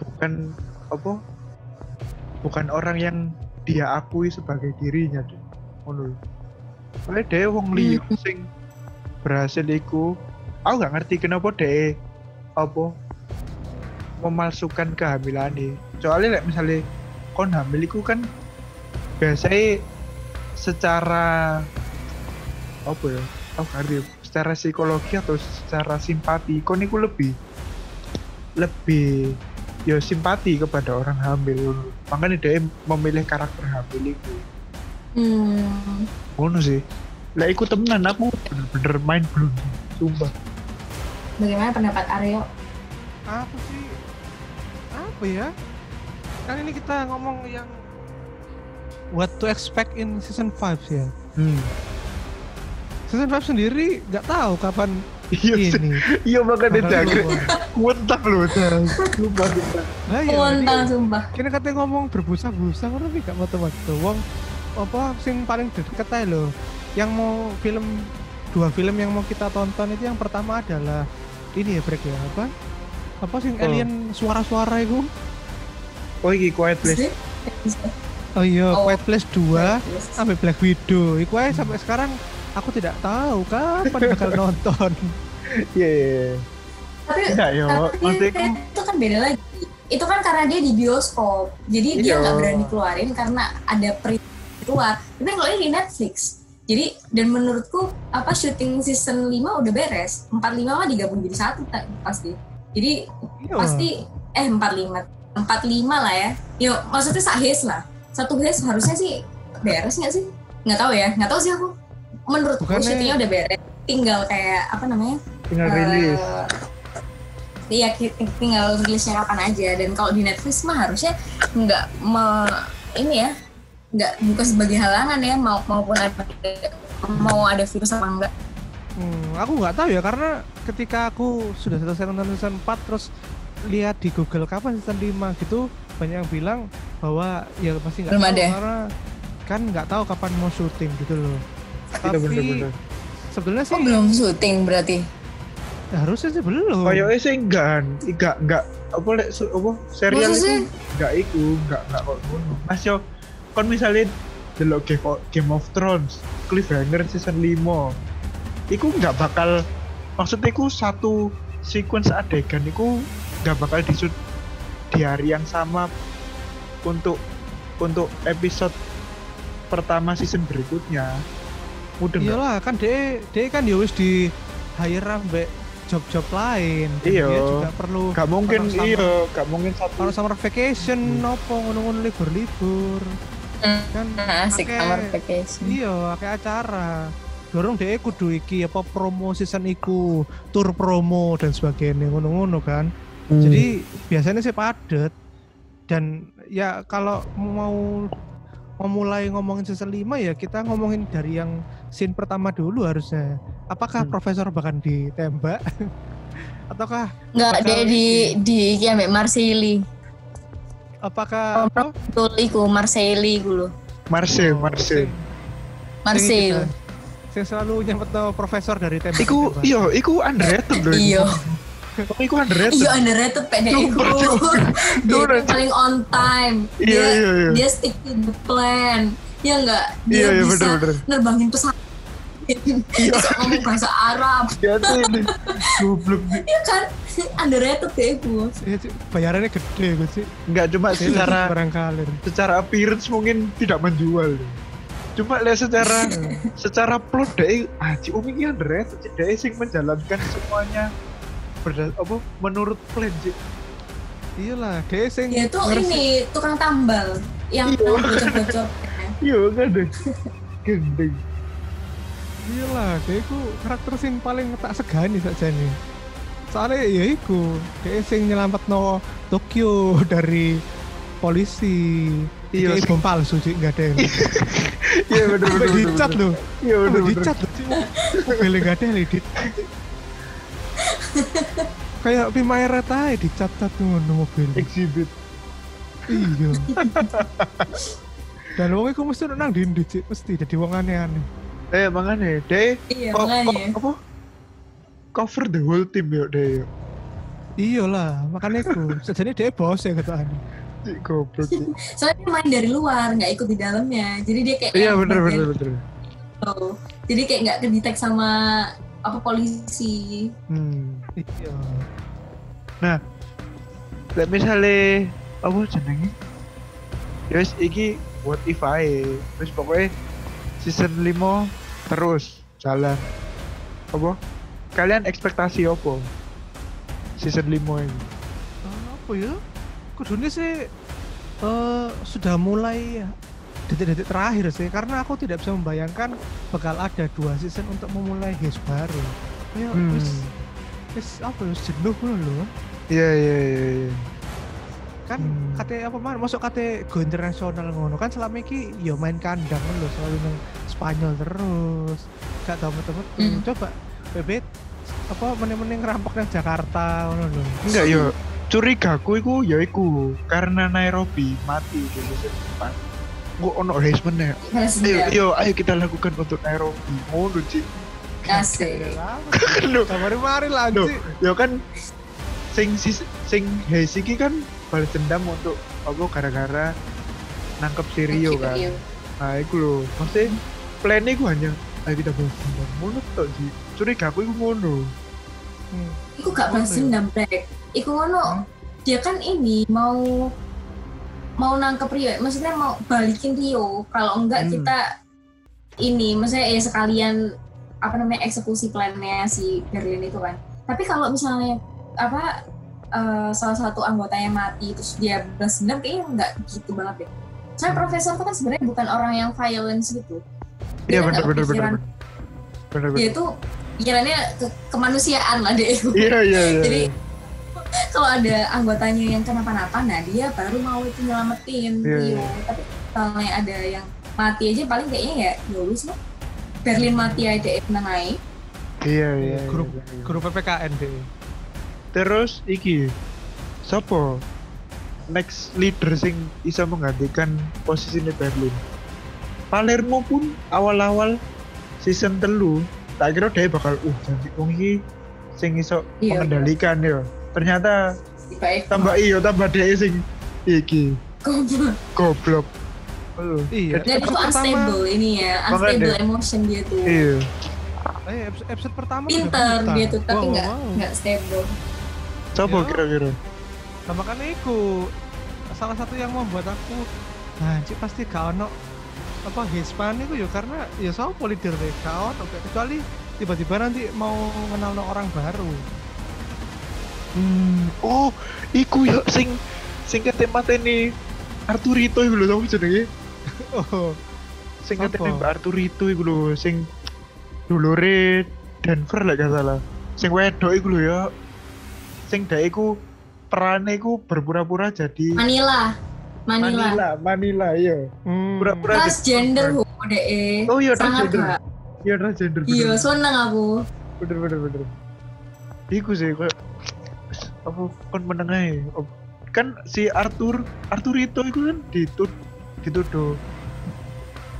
bukan apa bukan orang yang dia akui sebagai dirinya deh ngono. Soalnya dia wong liya sing berhasil iku aku gak ngerti kenapa dia apa memalsukan kehamilan soalnya like, misalnya kon hamil iku kan biasanya secara apa ya aku ngerti secara psikologi atau secara simpati. Kon iku lebih lebih ya simpati kepada orang hamil makanya dia memilih karakter hamil itu hmm, ngono sih. Lah ikut temenan aku bener-bener main belum sumpah. Bagaimana pendapat Aryo? apa sih apa ya? Kan ini kita ngomong yang what to expect in season 5 sih ya hmm. season 5 sendiri nggak tahu kapan iya iya makanya jagre loh Jas. sumpah iya, Kontang ini- sumpah. Kini katanya ngomong berbusa-busa ngono tapi gak matu-matu. Wong apa sing paling deket ae lho. Yang mau film dua film yang mau kita tonton itu yang pertama adalah ini ya break ya apa? Apa sing Oh. alien suara-suara itu? Oh iki Quiet Place. Oh iya, Oh. Quiet Place 2 sampai Black Widow. Iku aja sampai sekarang aku tidak tahu kapan bakal nonton. Iya. iya, iya. Tapi Enggak yo, tapi maksudku itu kan beda lagi. Itu kan karena dia di bioskop. Jadi dia Iya. nggak berani keluarin karena ada perintah keluar. Tapi kalau ini di Netflix. Jadi dan menurutku apa syuting season 5 udah beres. 45 mah digabung jadi satu tak, pasti. Jadi Iya. pasti eh 45 45 lah ya. Yo maksudnya sak hes lah. Satu hes harusnya sih beres nggak sih? Nggak tahu ya. Nggak tahu sih aku. Menurutku Bukannya- syutingnya udah beres. Tinggal kayak apa namanya? tinggal rilis. Eh, Iya, tinggal rilisnya kapan aja. Dan kalau di Netflix mah harusnya nggak me- ini ya, nggak bukan sebagai halangan ya, mau maupun ada mau ada virus apa enggak. Hmm, aku nggak tahu ya karena ketika aku sudah selesai nonton season 4 terus lihat di Google kapan season 5 gitu banyak yang bilang bahwa ya pasti nggak tahu ada. karena kan nggak tahu kapan mau syuting gitu loh. Iya Tapi sebenarnya sih Oh belum syuting berarti. harusnya sih belum. Kayaknya sih enggak, enggak, enggak apa lek apa serial itu enggak iku, enggak enggak kok ngono. Mas yo kon misalnya delok Game of, Game of Thrones, Cliffhanger season 5. Iku enggak bakal maksudnya iku satu sequence adegan iku enggak bakal disut di hari yang sama untuk untuk episode pertama season berikutnya. Mudah enggak? Iyalah kan dia dia kan ya wis di hire ambek job-job lain. Iya. Dia juga perlu Gak mungkin iya, gak mungkin satu kalau summer vacation nopo ngono-ngono libur-libur. Hmm. Kan Asik Pakai- summer vacation. Iya, kayak acara. Dorong deh kudu iki apa promo season iku, tour promo dan sebagainya ngono-ngono kan. Hmm. Jadi biasanya sih padet. Dan ya kalau mau mau mulai ngomongin season 5 ya kita ngomongin dari yang scene pertama dulu harusnya. Apakah Hmm. profesor bahkan ditembak? Ataukah Enggak, dia di di ambek Marcelli. apakah? Betul iku lho. Marseille, Oh, Marseille. sing- Marcel. sing- Sing selalu nyempet profesor dari tembak. Iku iya, iku underrated loh. Iya. Oh, iku underrated. Iya underrated iku. Super, Dia paling on time. Iya, Dia iya, iya. dia stick to the plan. Ya enggak? Dia Iya, iya, bisa bener-bener. nerbangin pesawat. Bisa ngomong bahasa Arab. Ya ini. Goblok. Iya kan? Underrated deh iku. Iya, Cik. bayarannya gede gue sih. Enggak cuma secara barangkali. secara appearance mungkin tidak menjual. Cuma lihat secara secara plot deh, ah Ci Umi ini underrated. Dek sing menjalankan semuanya berda, apa menurut plan Ci. Iyalah, dia sing Dia tuh ngeresi- ini tukang tambal yang Iya. bocor-bocor. Iya enggak deh. Gendeng. Iyalah, dia iku karakter sing paling tak segani saja nih. Soalnya ya iku, dia sing nyelamat no Tokyo dari polisi. Iya, Iya, bom palsu sih enggak ada yang. Iya bener bener. Bener, dicat loh. Iya bener bener. dicat loh. Cik. Mobilnya enggak ada yang Kayak Pimaeret aja dicat-cat ngono mobil. Exhibit. Iya. Dan wong iku mesti nang ndi Cik, mesti jadi wong aneh-aneh. Eh makanya deh Iya, makanya. apa cover the whole team yuk deh yuk. Iyalah, makanya iku. Sejane dia bos ya kata Ani. Cik, goblok. Soalnya dia main dari luar, nggak ikut di dalamnya. Jadi dia kayak Iya bener bener bener. Jadi kayak nggak kedetek sama apa polisi. Hmm, iya. Lek misalnya apa jenenge? Ya wis iki what if ae. Wis pokoknya season 5 terus jalan. Apa? Kalian ekspektasi apa? Season 5 ini. apa ya? Kudunya sih eh sudah mulai detik-detik terakhir sih karena aku tidak bisa membayangkan bakal ada dua season untuk memulai his baru. Hmm. wis wis apa ya wis jenuh lho. Iya iya iya. iya. Kan Hmm. kate apa man masuk kate go internasional ngono kan selama iki ya main kandang lho selalu nang Spanyol terus. Gak tau metu-metu. Hmm. Coba bebet apa meneng-meneng ngerampok nang Jakarta ngono lho. Enggak yo. Curigaku iku ya iku karena Nairobi mati di season 4. Gua ono race meneh. Balas Ayo, dendam. yo, ayo kita lakukan untuk Nairobi. Ngono, Cik. Asik. Loh, Kamari-mari Loh, lanjut. ya kan sing sing Heis iki kan balas dendam untuk apa gara-gara nangkep si Rio kan nah itu loh maksudnya plannya gue hanya ayo kita balas dendam ngono tok sih curiga aku itu ngono Hmm. Iku gak balas ya? dendam, Brek. Iku ngono, dia kan ini mau mau nangkep Rio, maksudnya mau balikin Rio. Kalau enggak Hmm. kita ini, maksudnya ya sekalian apa namanya eksekusi plannya si Berlin itu kan. Tapi kalau misalnya apa eh, salah satu anggotanya mati terus dia balas dendam kayaknya enggak gitu banget deh. Soalnya Hmm. profesor itu kan sebenarnya bukan orang yang violence gitu. iya bener bener kepikiran. bener Dia itu pikirannya ke kemanusiaan lah deh. iya iya iya Jadi iya. kalau ada anggotanya yang kenapa-napa, nah dia baru mau itu nyelamatin Iya, Rio. iya. Tapi kalau yang ada yang mati aja paling kayaknya ya lulus lah. Berlin mati aja ya menang aja. iya iya Grup iya, iya. grup PPKN deh. terus iki sopo next leader sing bisa menggantikan posisi Berlin Palermo pun awal-awal season telu tak kira dia bakal uh janji wong iki sing iso Iya, mengendalikan ya ternyata tambah iyo tambah dia sing iki Goblok. goblok Iya. Dan itu pertama, unstable ini ya, unstable deh. emotion dia tuh. iya eh, episode, episode pertama Pinter dia tuh, tapi Wow, nggak wow, wow. nggak stable. coba Ya. kira-kira Nah, makanya itu salah satu yang membuat aku anjir pasti gak ono apa Hispan itu ya karena ya sama leader deh gak ono kecuali tiba-tiba nanti mau kenal orang baru hmm oh iku ya sing sing kate mateni Arturito iku lho tau jenenge oh sing katanya Mbak Arturito iku lho sing dulure Denver lah gak salah sing wedok iku lho ya sing dhek iku perane iku berpura-pura jadi Manila. Manila. Manila Manila iya hmm. pura-pura Transgender deh. oh iya Sangat transgender iya transgender. Iya, seneng aku. bener bener bener iku sih kayak apa kon meneng ae Op- kan si Arthur Arturito itu kan ditud dituduh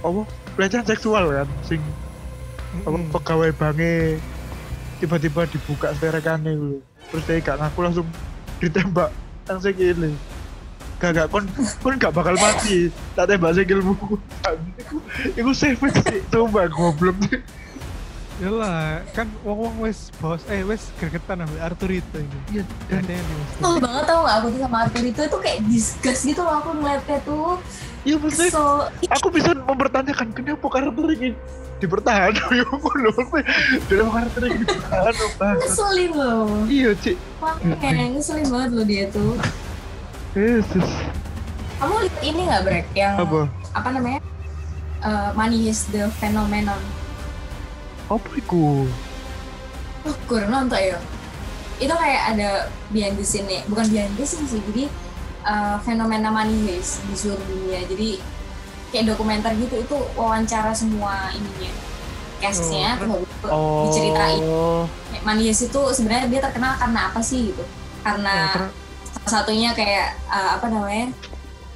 apa? Pelecehan seksual kan sing apa Mm-mm. pegawai bange tiba-tiba dibuka seterekannya gitu. Terus dia gak ngaku langsung ditembak yang segini gak gak kon kon gak bakal mati. Tak tembak sikilmu. Itu itu savage sih coba goblok Yalah, kan wong-wong wes bos, eh wes gregetan ambil Arturito ini. Iya, Dan yang mesti. Oh banget tau gak aku tuh sama Arthur itu itu kayak disgust gitu loh aku ngeliatnya tuh. Iya maksudnya kesel aku bisa mempertanyakan kenapa karakter ini dipertahankan ya aku loh maksudnya kenapa karakter ini dipertahankan ngeselin loh. Iya cik. Makanya ngeselin banget loh dia tuh. Yesus kamu lihat ini nggak Brek? Yang apa? apa namanya? Eh, Money is the phenomenon apa itu? Oh kurang nonton ya? Itu kayak ada behind the scene nya bukan behind the scene sih jadi eh, fenomena money heist di seluruh dunia. Jadi kayak dokumenter gitu itu wawancara semua ininya castnya Oh, itu diceritain. Oh Kayak money heist itu sebenarnya dia terkenal karena apa sih gitu? Karena ter- salah satunya kayak eh, apa namanya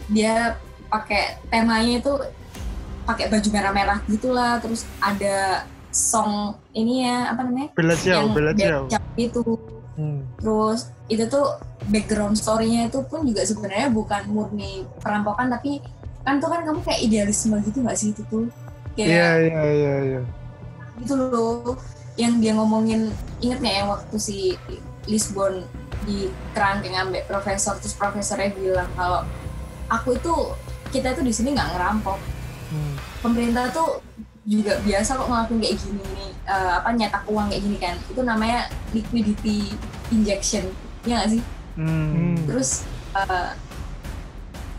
dia pakai temanya itu pakai baju merah-merah gitulah terus ada song ini ya apa namanya? Bela jauh Bella Ciao. Itu. Hmm. terus itu tuh background story-nya itu pun juga sebenarnya bukan murni perampokan tapi kan tuh kan kamu kayak idealisme gitu nggak sih itu tuh? Kayak iya iya iya iya. gitu loh. Yang dia ngomongin inget nggak yang waktu si Lisbon di kerangkeng ambek profesor terus profesornya bilang kalau aku itu kita itu di sini nggak ngerampok. Hmm. pemerintah tuh juga biasa kok ngelakuin kayak gini nih eh, apa nyetak uang kayak gini kan itu namanya liquidity injection ya nggak sih hmm. Hmm. terus eh,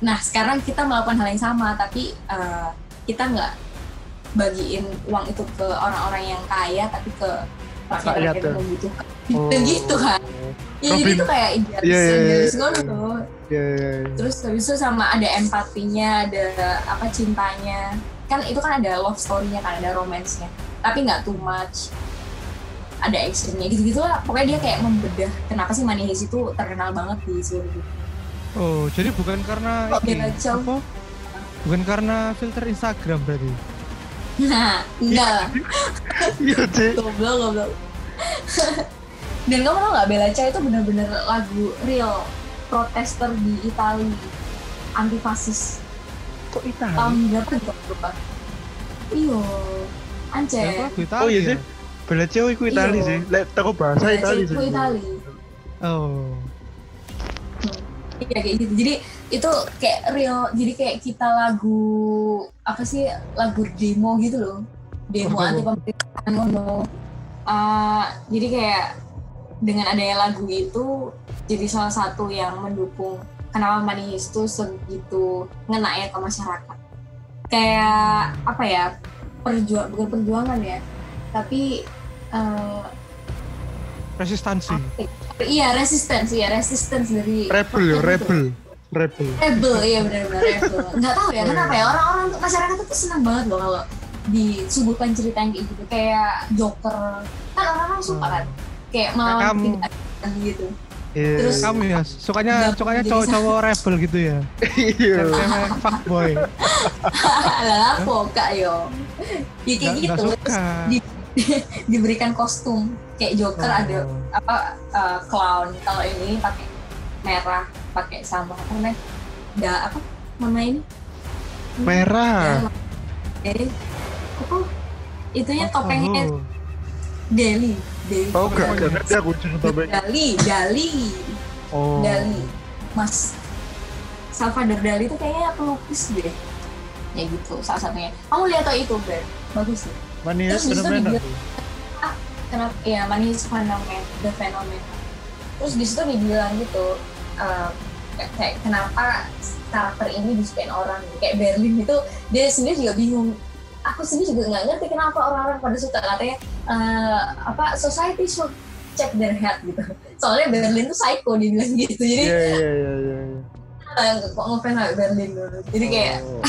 nah sekarang kita melakukan hal yang sama tapi eh, kita nggak bagiin uang itu ke orang-orang yang kaya tapi ke Rakyat rakyat-rakyat ya? yang membutuhkan Oh. Dan gitu kan ya jadi Robin- itu kayak idealis Iya, iya, iya, idealis tuh iya iya iya. terus habis itu sama ada empatinya ada apa cintanya kan itu kan ada love story-nya kan ada romance-nya. Tapi nggak too much. Ada actionnya gitu gitu lah pokoknya dia kayak membedah kenapa sih Money Heist itu terkenal banget di seluruh dunia Oh, jadi bukan karena Kok ini, apa? Bukan karena filter Instagram berarti. nah enggak. Iya. Cik goblok goblok. Dan kamu tau nggak Bella Ciao itu benar-benar lagu real protester di Italia antifasis. Kok Italia? tahun berapa juga lupa iyo Italia? Oh iya sih. Bella Ciao iku Itali sih. Lek teko bahasa Itali sih. Itali Oh. Iya kayak gitu. Jadi itu kayak real. Jadi kayak kita lagu apa sih lagu demo gitu loh. Demo Oh. anti pemerintahan ngono. Uh, jadi kayak dengan adanya lagu itu jadi salah satu yang mendukung kenapa Manihis itu segitu ngena ya ke masyarakat. Kayak apa ya perjuang bukan perjuangan ya, tapi uh, Resistansi. iya resistensi ya resistensi dari Rebel ya, rebel. Rebel. rebel iya benar-benar rebel nggak tahu ya kenapa ya orang-orang untuk masyarakat itu senang banget loh kalau disuguhkan cerita yang kayak gitu kayak Joker kan orang-orang suka kan kayak malah Kamu. gitu Iya. Terus- Kamu ya, sukanya sukanya cowok-cowok rebel gitu ya. Iya. Cewek fuckboy. lah kak yo ya kayak gitu terus suka. di- diberikan kostum kayak Joker Oh. ada apa uh, clown kalau ini pakai merah pakai sama apa namanya da apa nama ini Merah. eh apa itunya Oh, topengnya oh. Deli Deli Oh gak Pokoknya. gak ngerti aku jeneng topeng. Dali Dali Oh. Dali Mas Salvador Dali itu kayaknya pelukis deh. Ya gitu salah satunya. Kamu lihat tuh itu Ber. Bagus sih Manis Terus di situ fenomena. dibilang- kenapa? Ya manis fenomen the phenomenon terus di situ dibilang gitu eh, kayak kenapa karakter ini disukain orang? Kayak Berlin itu dia sendiri juga bingung aku sendiri juga nggak ngerti kenapa orang-orang pada suka katanya eh, apa society should check their head gitu. Soalnya Berlin tuh psycho dibilang gitu. Jadi Iya iya iya iya. eh, kok ngefans sama Berlin dulu? Jadi kayak Oh.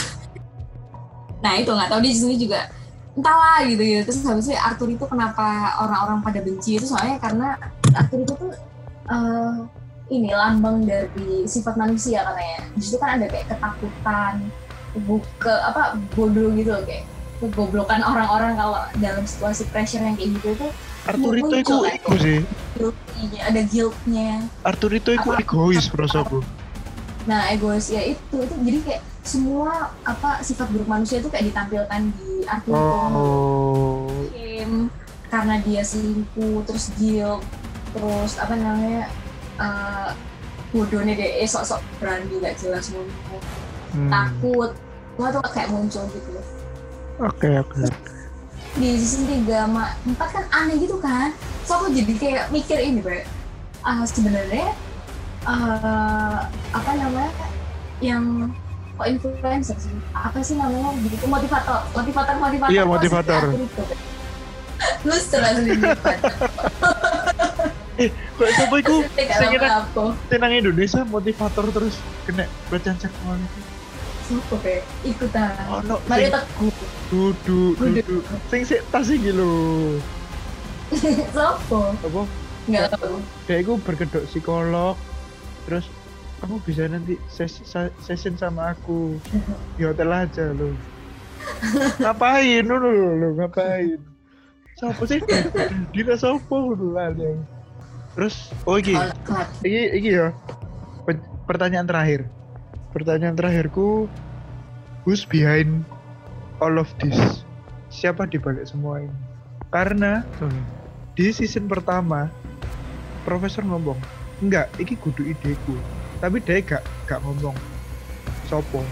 nah itu nggak tahu di sini juga entahlah gitu gitu. Terus habis itu Arthur itu kenapa orang-orang pada benci itu? Soalnya karena Arthur itu tuh eh, ini lambang dari sifat manusia katanya. Di situ kan ada kayak ketakutan buke apa bodoh gitu loh kayak kegoblokan orang-orang kalau dalam situasi pressure yang kayak gitu itu Arthur itu iku muncul, iku sih. guilty ada guiltnya Arthur itu iku egois prosoku. Nah, egois ya itu itu jadi kayak semua apa sifat buruk manusia itu kayak ditampilkan di Arthur. Oh. Him, karena dia selingkuh, terus guilt, terus apa namanya eh bodohnya dia eh, sok-sok berani gak jelas ngomong, Hmm. takut, semua tuh kayak muncul gitu. Oke oke. Di season 3 sama 4 kan aneh gitu kan, so aku jadi kayak mikir ini, Bre. Ah, sebenarnya eh apa namanya yang kok influencer sih apa sih namanya gitu motivator motivator motivator Iya, motivator. Arthur itu. terus terus Kok iku tidak Saya kira- tenang Indonesia motivator terus kena bercancak malu. siapa kayak ikutan no. Mario sing Teguh Duduk Duduk. duduk. Sing sik tas iki lho. siapa Apa? nggak tahu Kayak iku berkedok psikolog. Terus kamu bisa nanti ses- session sama aku di hotel aja lo. ngapain lu lu ngapain? Siapa sih? Dina siapa yang Terus oh iki, iki iki ya. Pe- Pertanyaan terakhir. Pertanyaan terakhirku who's behind all of this? Siapa di balik semua ini? Karena Tuh. di season pertama profesor ngomong enggak iki kudu ideku. Tapi dia gak gak ngomong sopo?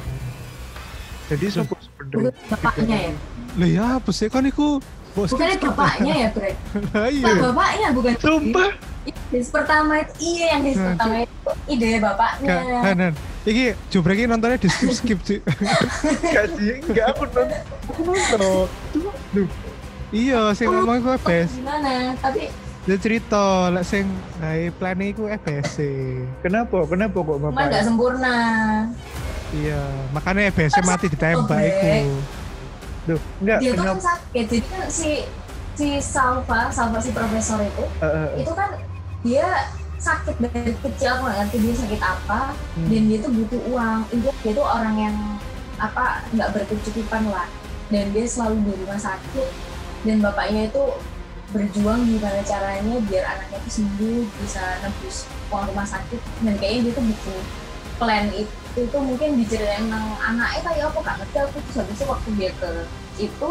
Jadi sopo sebenarnya? Bukan bapaknya ya? Lah ya apa sih? Kan iku bos bukannya bapaknya ya Bre Lah iya. Bukan bapaknya bukan sumpah Des pertama itu iya yang des Nah, pertama itu ide bapaknya Gak, Hanan. Iki jubrek iki nontonnya di skip skip sih. gak sih enggak aku nonton aku nonton duh iya, sing ngomong iku EBS. gimana tapi Dia cerita lek sing gawe plan iku EBS. sih. kenapa kenapa kok cuma bapak nggak sempurna Iya, makanya EBS mati ditembak iku. duh enggak dia tuh kan kenapa sakit jadi kan si si Salva Salva si profesor itu Eh, eh, eh. itu kan dia sakit dari kecil aku nggak ngerti dia sakit apa Hmm. dan dia tuh butuh uang. Intinya dia tuh orang yang apa nggak berkecukupan lah. Dan dia selalu di rumah sakit dan bapaknya itu berjuang gimana caranya biar anaknya tuh sembuh bisa nebus uang rumah sakit. Dan kayaknya dia tuh butuh plan itu itu mungkin diceritain tentang anaknya kayak apa kan ngerti aku terus habis itu waktu dia ke itu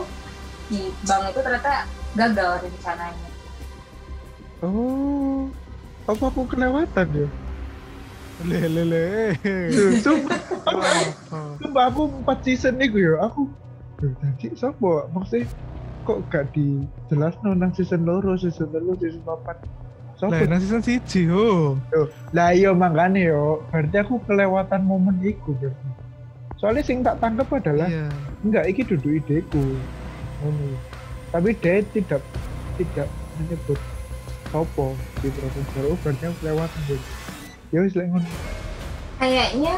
di bank itu ternyata gagal rencananya Oh, apa aku kelewatan ya? Le le le. Sumpah, Oh, sumpah aku empat season nih ya. Aku, tadi siapa? Maksudnya kok gak dijelas nang season loro, season telu, season papat. Lah Sopo? nang season siji. Loh, Lah iya makanya yo, berarti aku kelewatan momen iku berarti. Soalnya sing tak tangkap adalah Iya. enggak iki duduk ideku. Ngono. Tapi dia tidak tidak menyebut sopo di profesor. Oh, berarti aku gitu. Ya wis lek ngono. kayaknya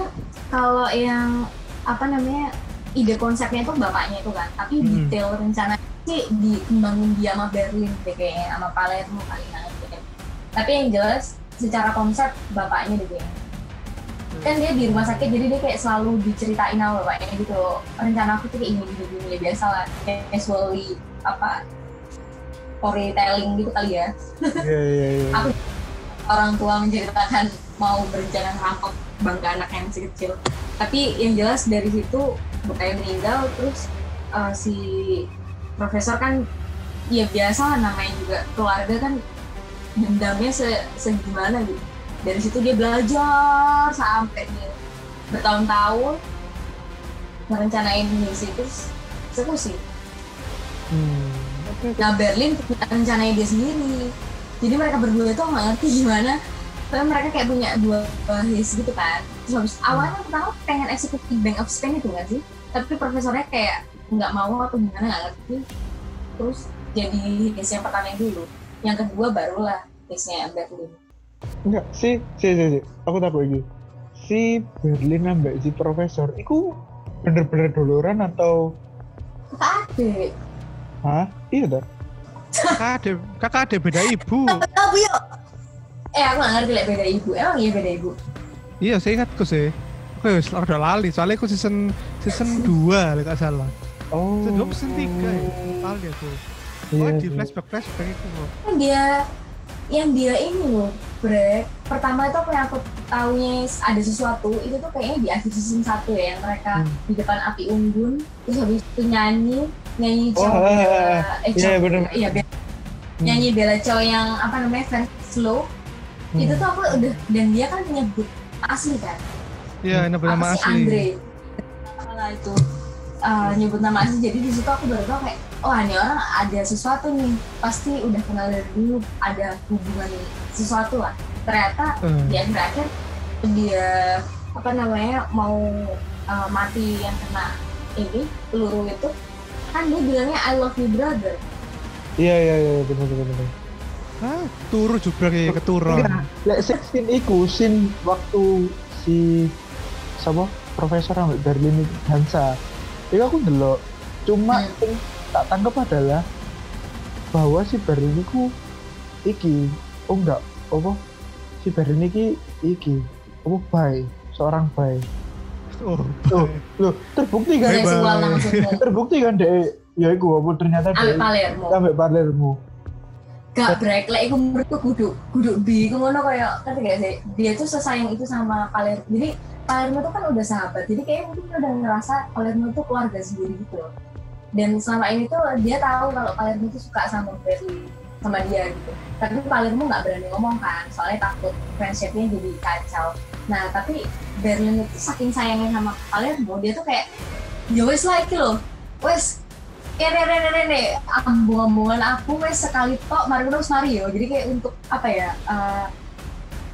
kalau yang apa namanya ide konsepnya itu bapaknya itu kan tapi Hmm. detail rencana sih dikembangin dia sama Berlin deh kayaknya sama Palermo kali nanti tapi yang jelas secara konsep bapaknya deh kayaknya kan dia di rumah sakit jadi dia kayak selalu diceritain sama bapaknya gitu rencana aku tuh kayak ini gini gini ya biasa lah casually apa storytelling gitu kali ya Iya iya iya. Aku orang tua menceritakan mau berencana ngerampok bangga anak yang masih kecil. Tapi yang jelas dari situ bapaknya meninggal terus uh, si profesor kan ya biasa lah namanya juga keluarga kan dendamnya se segimana gitu. Dari situ dia belajar sampai dia bertahun-tahun merencanain misi terus eksekusi. Hmm. Nah Berlin punya rencananya dia sendiri. Jadi mereka berdua tuh nggak ngerti gimana. Tapi mereka kayak punya dua his gitu kan. Terus habis awalnya pertama pengen eksekusi Bank of Spain itu nggak sih? Tapi profesornya kayak nggak mau atau gimana nggak ngerti. Terus jadi his yang pertama yang dulu. Yang kedua barulah hisnya Berlin. Enggak, si, si, si, si. Aku takut iki. Si Berlin ambek si profesor, iku bener-bener duluran atau Kakak adik. Hah? Iya dah. Kakak ada kakak ada beda ibu. Tahu yuk. Eh aku nggak ngerti lah beda ibu. Emang iya beda ibu. Iya, saya ingatku sih. Oke, wis rada lali. Soalnya aku season season 2 lek gak salah. Oh. Season 2 season 3 ya. Lali aku. Iya, Oh, di iya. flashback flashback itu kok. kan dia yang dia ini loh break pertama itu apa yang aku taunya ada sesuatu itu tuh kayaknya di akhir season 1 ya yang mereka Hmm. di depan api unggun terus habis itu nyanyi nyanyi Oh, ah, Bella- ah. eh Iya, Chow- bener. iya Be- nyanyi Bella Chow yang apa namanya versi slow. Hmm. itu tuh aku udah dan dia kan nyebut asli kan? Iya, nama nama apa sih asli. Andre. Apalah itu. Uh, nyebut nama asli. Jadi di situ aku baru tau kayak oh ini orang ada sesuatu nih. Pasti udah kenal dari dulu ada hubungan sesuatu lah. Ternyata Eh, di akhir-akhir dia apa namanya mau uh, mati yang kena ini peluru itu kan dia bilangnya I love you brother Iya iya iya benar benar benar. ah, turu juga kayak keturun. Enggak, lek scene iku scene waktu si siapa profesor ambek Berlin itu dansa. Itu aku delok. Cuma Hmm. tak tangkap adalah bahwa si Berlin itu iki oh enggak apa si Berlin iki iki apa bay seorang bay Oh, Tuh, loh terbukti kan? Seksual maksudnya terbukti kan deh ya iku apa ternyata Ambil deh Palermo sampai Palermo gak break lah iku menurutku kudu kudu bi iku ngono kayak kan gak sih? Dia tuh sesayang itu sama Palermo jadi Palermo tuh kan udah sahabat jadi kayak mungkin dia udah ngerasa Palermo tuh keluarga sendiri gitu loh. Dan selama ini tuh dia tahu kalau Palermo tuh suka sama Berli sama dia gitu. Tapi Palermo nggak berani ngomong kan soalnya takut friendshipnya jadi kacau. Nah tapi Berlin itu saking sayangnya sama Palermo dia tuh kayak ya wes lah iki loh wes re re re re ambung-ambungan aku wes sekali tok mari terus mari yo jadi kayak untuk apa ya eh,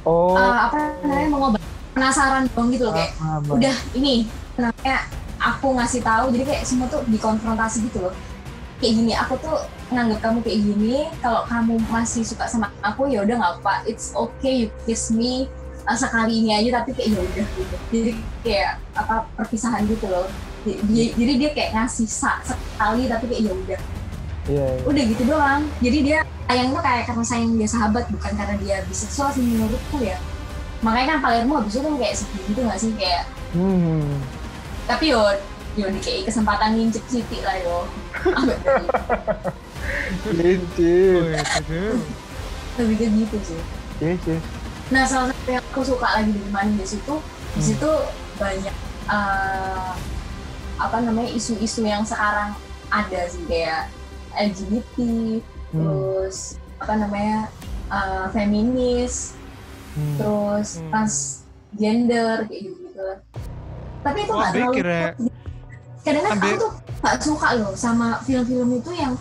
oh. eh, apa namanya mengobat penasaran dong gitu loh kayak ah, ah, udah ini namanya aku ngasih tahu jadi kayak semua tuh dikonfrontasi gitu loh. Kayak gini aku tuh nganggap kamu kayak gini kalau kamu masih suka sama aku ya udah nggak apa it's okay you kiss me uh, sekali ini aja tapi kayak ya udah gitu. Jadi kayak apa perpisahan gitu loh. Di- dia- jadi dia kayak ngasih sa- sekali tapi kayak ya udah. Iya iya. udah gitu doang. Jadi dia sayangnya kayak karena sayang dia sahabat bukan karena dia biseksual sih menurutku ya. Makanya kan Palermo habis itu kayak sedih gitu gak sih kayak hmm. Tapi yo yo dikei kesempatan ngincip Siti lah yo Lincip. oh, itu kayak gitu sih Iya sih. nah salah satu yang aku suka lagi di Mandes itu di situ banyak eh, apa namanya isu-isu yang sekarang ada sih kayak LGBT Hmm. terus apa namanya eh, feminis Hmm. terus Hmm. transgender kayak gitu gitu tapi itu nggak terlalu pikir ya. kadang-kadang aku tuh nggak suka loh sama film-film itu yang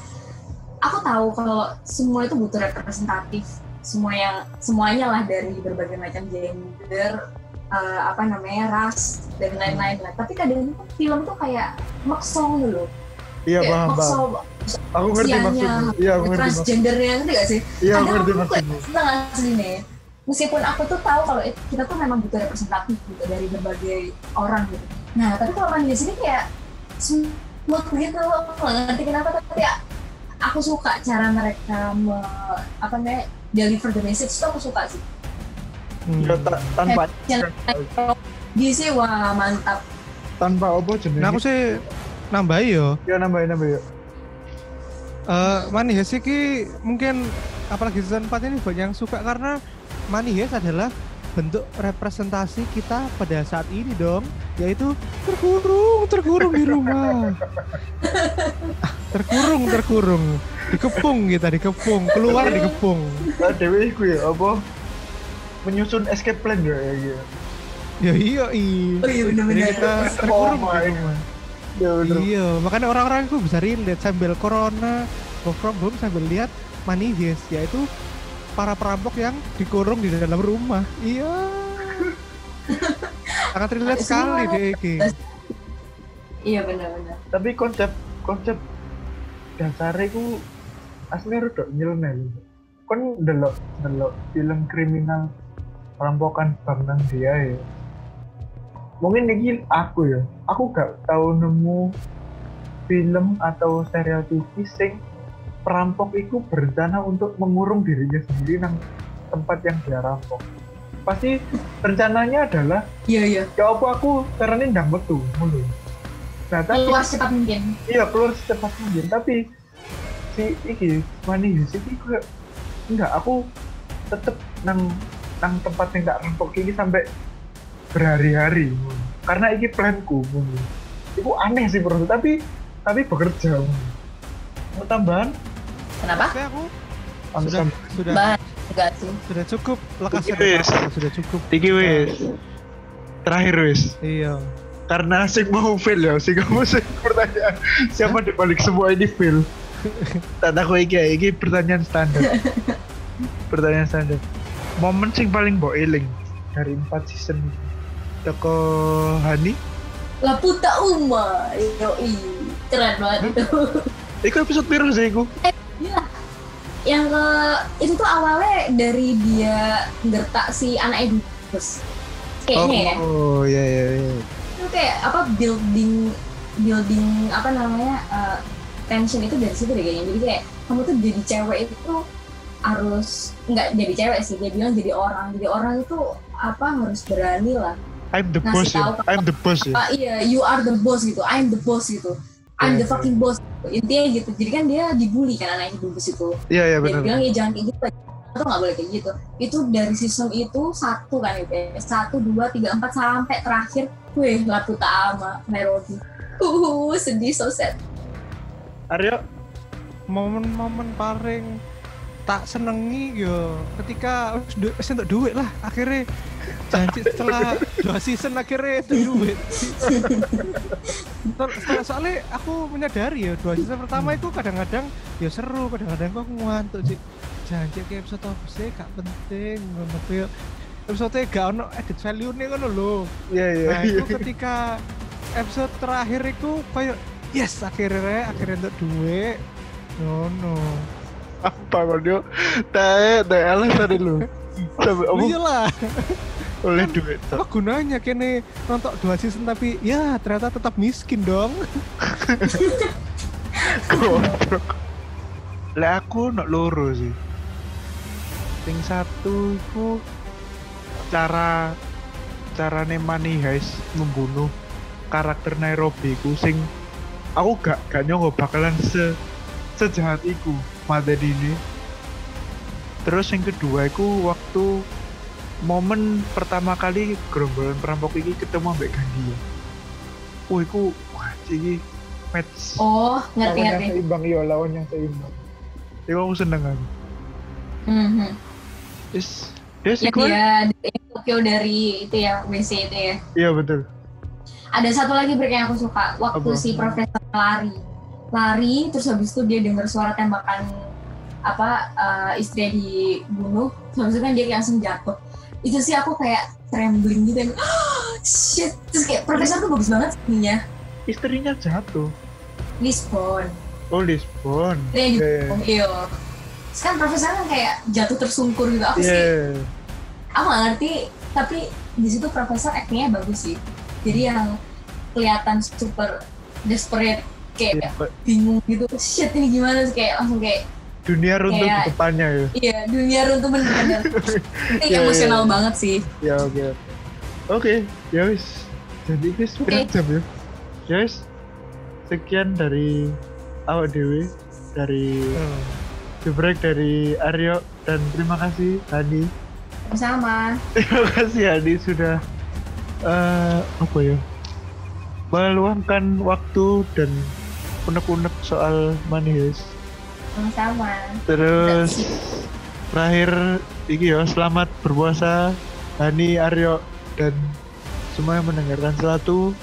aku tahu kalau semua itu butuh representatif. Semua yang semuanya lah dari berbagai macam gender eh, apa namanya ras dan lain-lain lah. Tapi kadang film tuh kayak maksong dulu Iya kayak paham maksong Aku ngerti maksudmu. Iya aku ngerti transgendernya ngerti gak sih? Iya aku kadang ngerti aku maksudmu. seneng asli nih. Meskipun aku tuh tahu kalau it- kita tuh memang butuh representatif gitu dari berbagai orang gitu. Nah tapi kalau main di sini kayak smooth gitu. Nggak ngerti kenapa? Tapi ya aku suka cara mereka me, apa namanya deliver the message tuh aku suka sih Hmm. Ya, ta- tanpa di sih wah mantap tanpa apa jenenge? Nah aku sih nambahi yo. Ya nambahin nambahin ya. Eh Money Heist iki mungkin apalagi season 4 ini banyak yang suka karena Money Heist adalah bentuk representasi kita pada saat ini dong yaitu terkurung terkurung di rumah terkurung terkurung dikepung kita dikepung keluar dikepung Lah dewe iku ya apa? Menyusun escape plan ya ya. ya. ya iya iya oh iya Jadi bener-bener kita terkurung Oh di rumah Ya bener. Iya, makanya orang-orang itu bisa relate sambil corona, work from home sambil lihat Heist, yaitu para perampok yang dikurung di dalam rumah. Iya. Sangat relate sekali deh iya bener-bener Tapi konsep konsep dasarnya ku aslinya rada nyeleneh. Kon delok delok film kriminal perampokan bank nang dia ya. Mungkin ini aku ya. Aku gak tahu nemu film atau serial TV sing perampok itu berencana untuk mengurung dirinya sendiri nang tempat yang dia rampok. Pasti rencananya adalah iya iya ya apa aku caranya ndang metu ngono. Nah, tapi keluar secepat mungkin iya keluar secepat mungkin tapi si iki money Heist iki enggak aku tetep nang nang tempat yang tak rampok ini sampai berhari-hari karena iki planku ngono. itu aneh sih bro tapi tapi bekerja mau tambahan kenapa? Saya aku Anu sudah sudah Bah, enggak sih? sudah cukup lekas Wis. sudah cukup. iki wis. Terakhir wis. Iya. karena sing mau fail ya sing kamu sing pertanyaan siapa di balik semua ini fail? Tak aku iki iki pertanyaan standar. Pertanyaan standar. Momen sing paling mbok eling dari empat season ini. Toko Hani? Laputa Uma yoi. Keren banget. Itu Iku episode biru sih iku? Gila. Yang ke itu tuh awalnya dari dia gertak si anak Edu terus kayaknya ya. Oh iya iya iya. Itu kayak apa building building apa namanya uh, tension itu dari situ deh kayaknya. Jadi kayak kamu tuh jadi cewek itu harus nggak jadi cewek sih dia bilang jadi orang. Jadi orang itu apa harus berani lah I'm the boss ya. I'm the boss ya. Apa iya you are the boss gitu. I'm the boss gitu I'm Iya, the fucking boss. Gitu. intinya gitu. Jadi kan dia dibully kan anak ibu itu Iya iya dia benar. bilang ya jangan kayak gitu. Atau nggak boleh kayak gitu. Itu dari season itu satu kan itu ya satu dua tiga empat sampai terakhir. Weh Laputa Ama Nairobi uh sedih so sad. Aryo Momen-momen paling tak senengi yo. Ketika wis entuk duit lah akhirnya. Janji setelah dua season akhirnya entuk duit. Setelah- soalnya aku menyadari ya dua season pertama itu kadang-kadang ya seru kadang-kadang aku ngantuk sih janji ke episode apa sih? Gak penting ngono ya episode gak ono edit value nih ngono lho. Iya iya nah iya. itu ketika episode terakhir itu kayak yes akhirnya akhirnya untuk duit. No no dia tae tae alasan lu. Iyalah. Oleh duit apa gunanya kene nonton dua season tapi ya ternyata tetap miskin dong. Goblok. Lah aku nak loro sih. Sing satu iku cara carane Money Heist membunuh karakter Nairobi ku sing aku gak gak nyongko bakalan se sejahat iku materi ini. Terus yang kedua iku waktu momen pertama kali gerombolan perampok ini ketemu ambek Gandia. Wah, iku wah iki match. Oh, ngerti lawan ngerti. yang seimbang iya lawan yang seimbang. Iku aku seneng kan. Mhm. Is Des Yang iku dia dari Tokyo dari itu ya WC itu ya. Iya betul. Ada satu lagi break yang aku suka waktu Apa? si profesor lari, lari terus habis itu dia dengar suara tembakan apa eh, istrinya dibunuh, terus habis itu kan dia langsung jatuh. Itu sih aku kayak trembling gitu, yang, shit. Terus kayak profesor tuh bagus banget sininya. Istrinya jatuh. Lisbon, Oh, Lisbon. dia yang Iya, dibunuh, iya. Terus kan profesor kan kayak jatuh tersungkur gitu. Aku sih Iya. aku gak ngerti tapi di situ profesor actingnya bagus sih jadi yang kelihatan super desperate kayak Iya, bingung gitu shit ini gimana sih kayak langsung kayak Dunia runtuh Kayak- di depannya ya. iya dunia runtuh bener-bener ini Iya, emosional iya. banget sih Ya oke. Oke, ya wis. Jadi guys, pirang jam ya. Wis. Sekian dari awak dewi dari Hmm. Gebrek dari Aryo dan terima kasih Hani. sama Terima kasih Hani sudah eh apa ya? Meluangkan waktu dan unek-unek soal manis. sama Terus terakhir iki ya selamat berpuasa Hani, Aryo dan semua yang mendengarkan selatu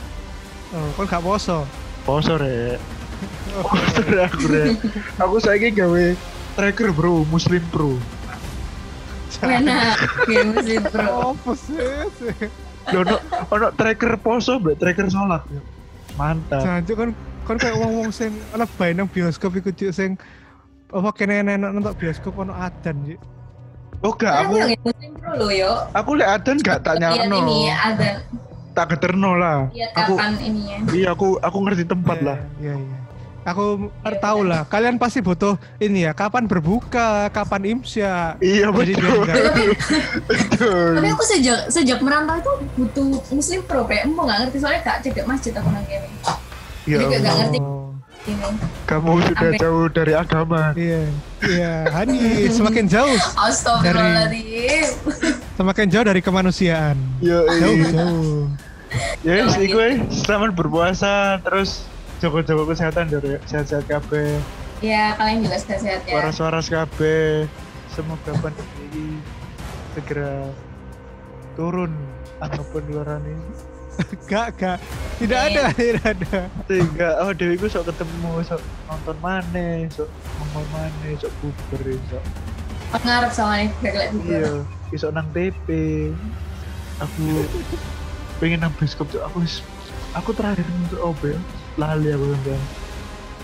Oh, kan gak poso. poso rek. Poso rek aku rek. Aku saiki gawe tracker bro, muslim pro. mana game sih bro Apa sih? Lho, ono ono tracker poso mbak tracker sholat ya. Mantap. Jancuk kan kan kayak wong-wong sing lebay nang bioskop iku cuk sing apa kene enak nonton bioskop ono adan cuk. Oh gak aku aku yo aku lihat adan gak tak lihat nyalano. ini ada Tak keterno lah. lihat Aku kapan ininya iya aku aku ngerti tempat Iya, lah. Iya iya. Aku Iya, tahu lah, kalian pasti butuh ini ya, kapan berbuka, kapan imsya. Iya Jadi betul. tapi aku sejak sejak merantau itu butuh muslim pro kayak emang nggak ngerti soalnya gak cedek masjid aku nang kene Ya juga Allah. gak ngerti. Kamu sudah Sampai- jauh dari agama. iya, iya. Hani semakin jauh, Astagfirullahaladzim semakin jauh dari kemanusiaan. Yo, Jauh jauh. Ya, Jauh sih gitu. gue selamat berpuasa terus jaga-jaga kesehatan dari sehat-sehat kabeh, ya kalian juga sehat-sehat ya waras-waras kabeh. Semoga pandemi ini segera turun angka penularan ini Gak, gak. Tidak ada, tidak ada. sehingga oh Dewi gue sok ketemu sok nonton mana sok ngomong mana sok buber sok. Ngarep sama nih gak liat iya besok nang TP aku pengen nang bioskop tuh aku wis- aku terakhir nonton OB lali aku sampai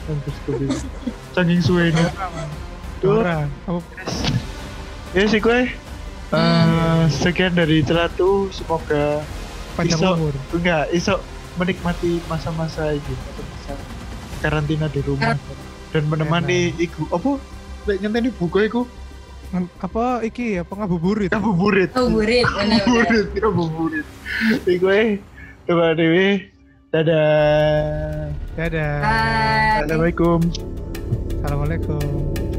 nang bioskop itu saking suwenya tuh Dora, apa? Ya sih gue Eh, sekian dari celatu. Semoga panjang Iso. umur? enggak iso menikmati masa-masa ini masa-masa karantina di rumah. Dan menemani iku apa? Lek ngenteni buku iku? Apa iki apa ngabuburit? ngabuburit. Burit bener-bener ngabuburit ngabuburit. Iku eh coba dewe dadah. Dadah. Assalamualaikum. Assalamualaikum.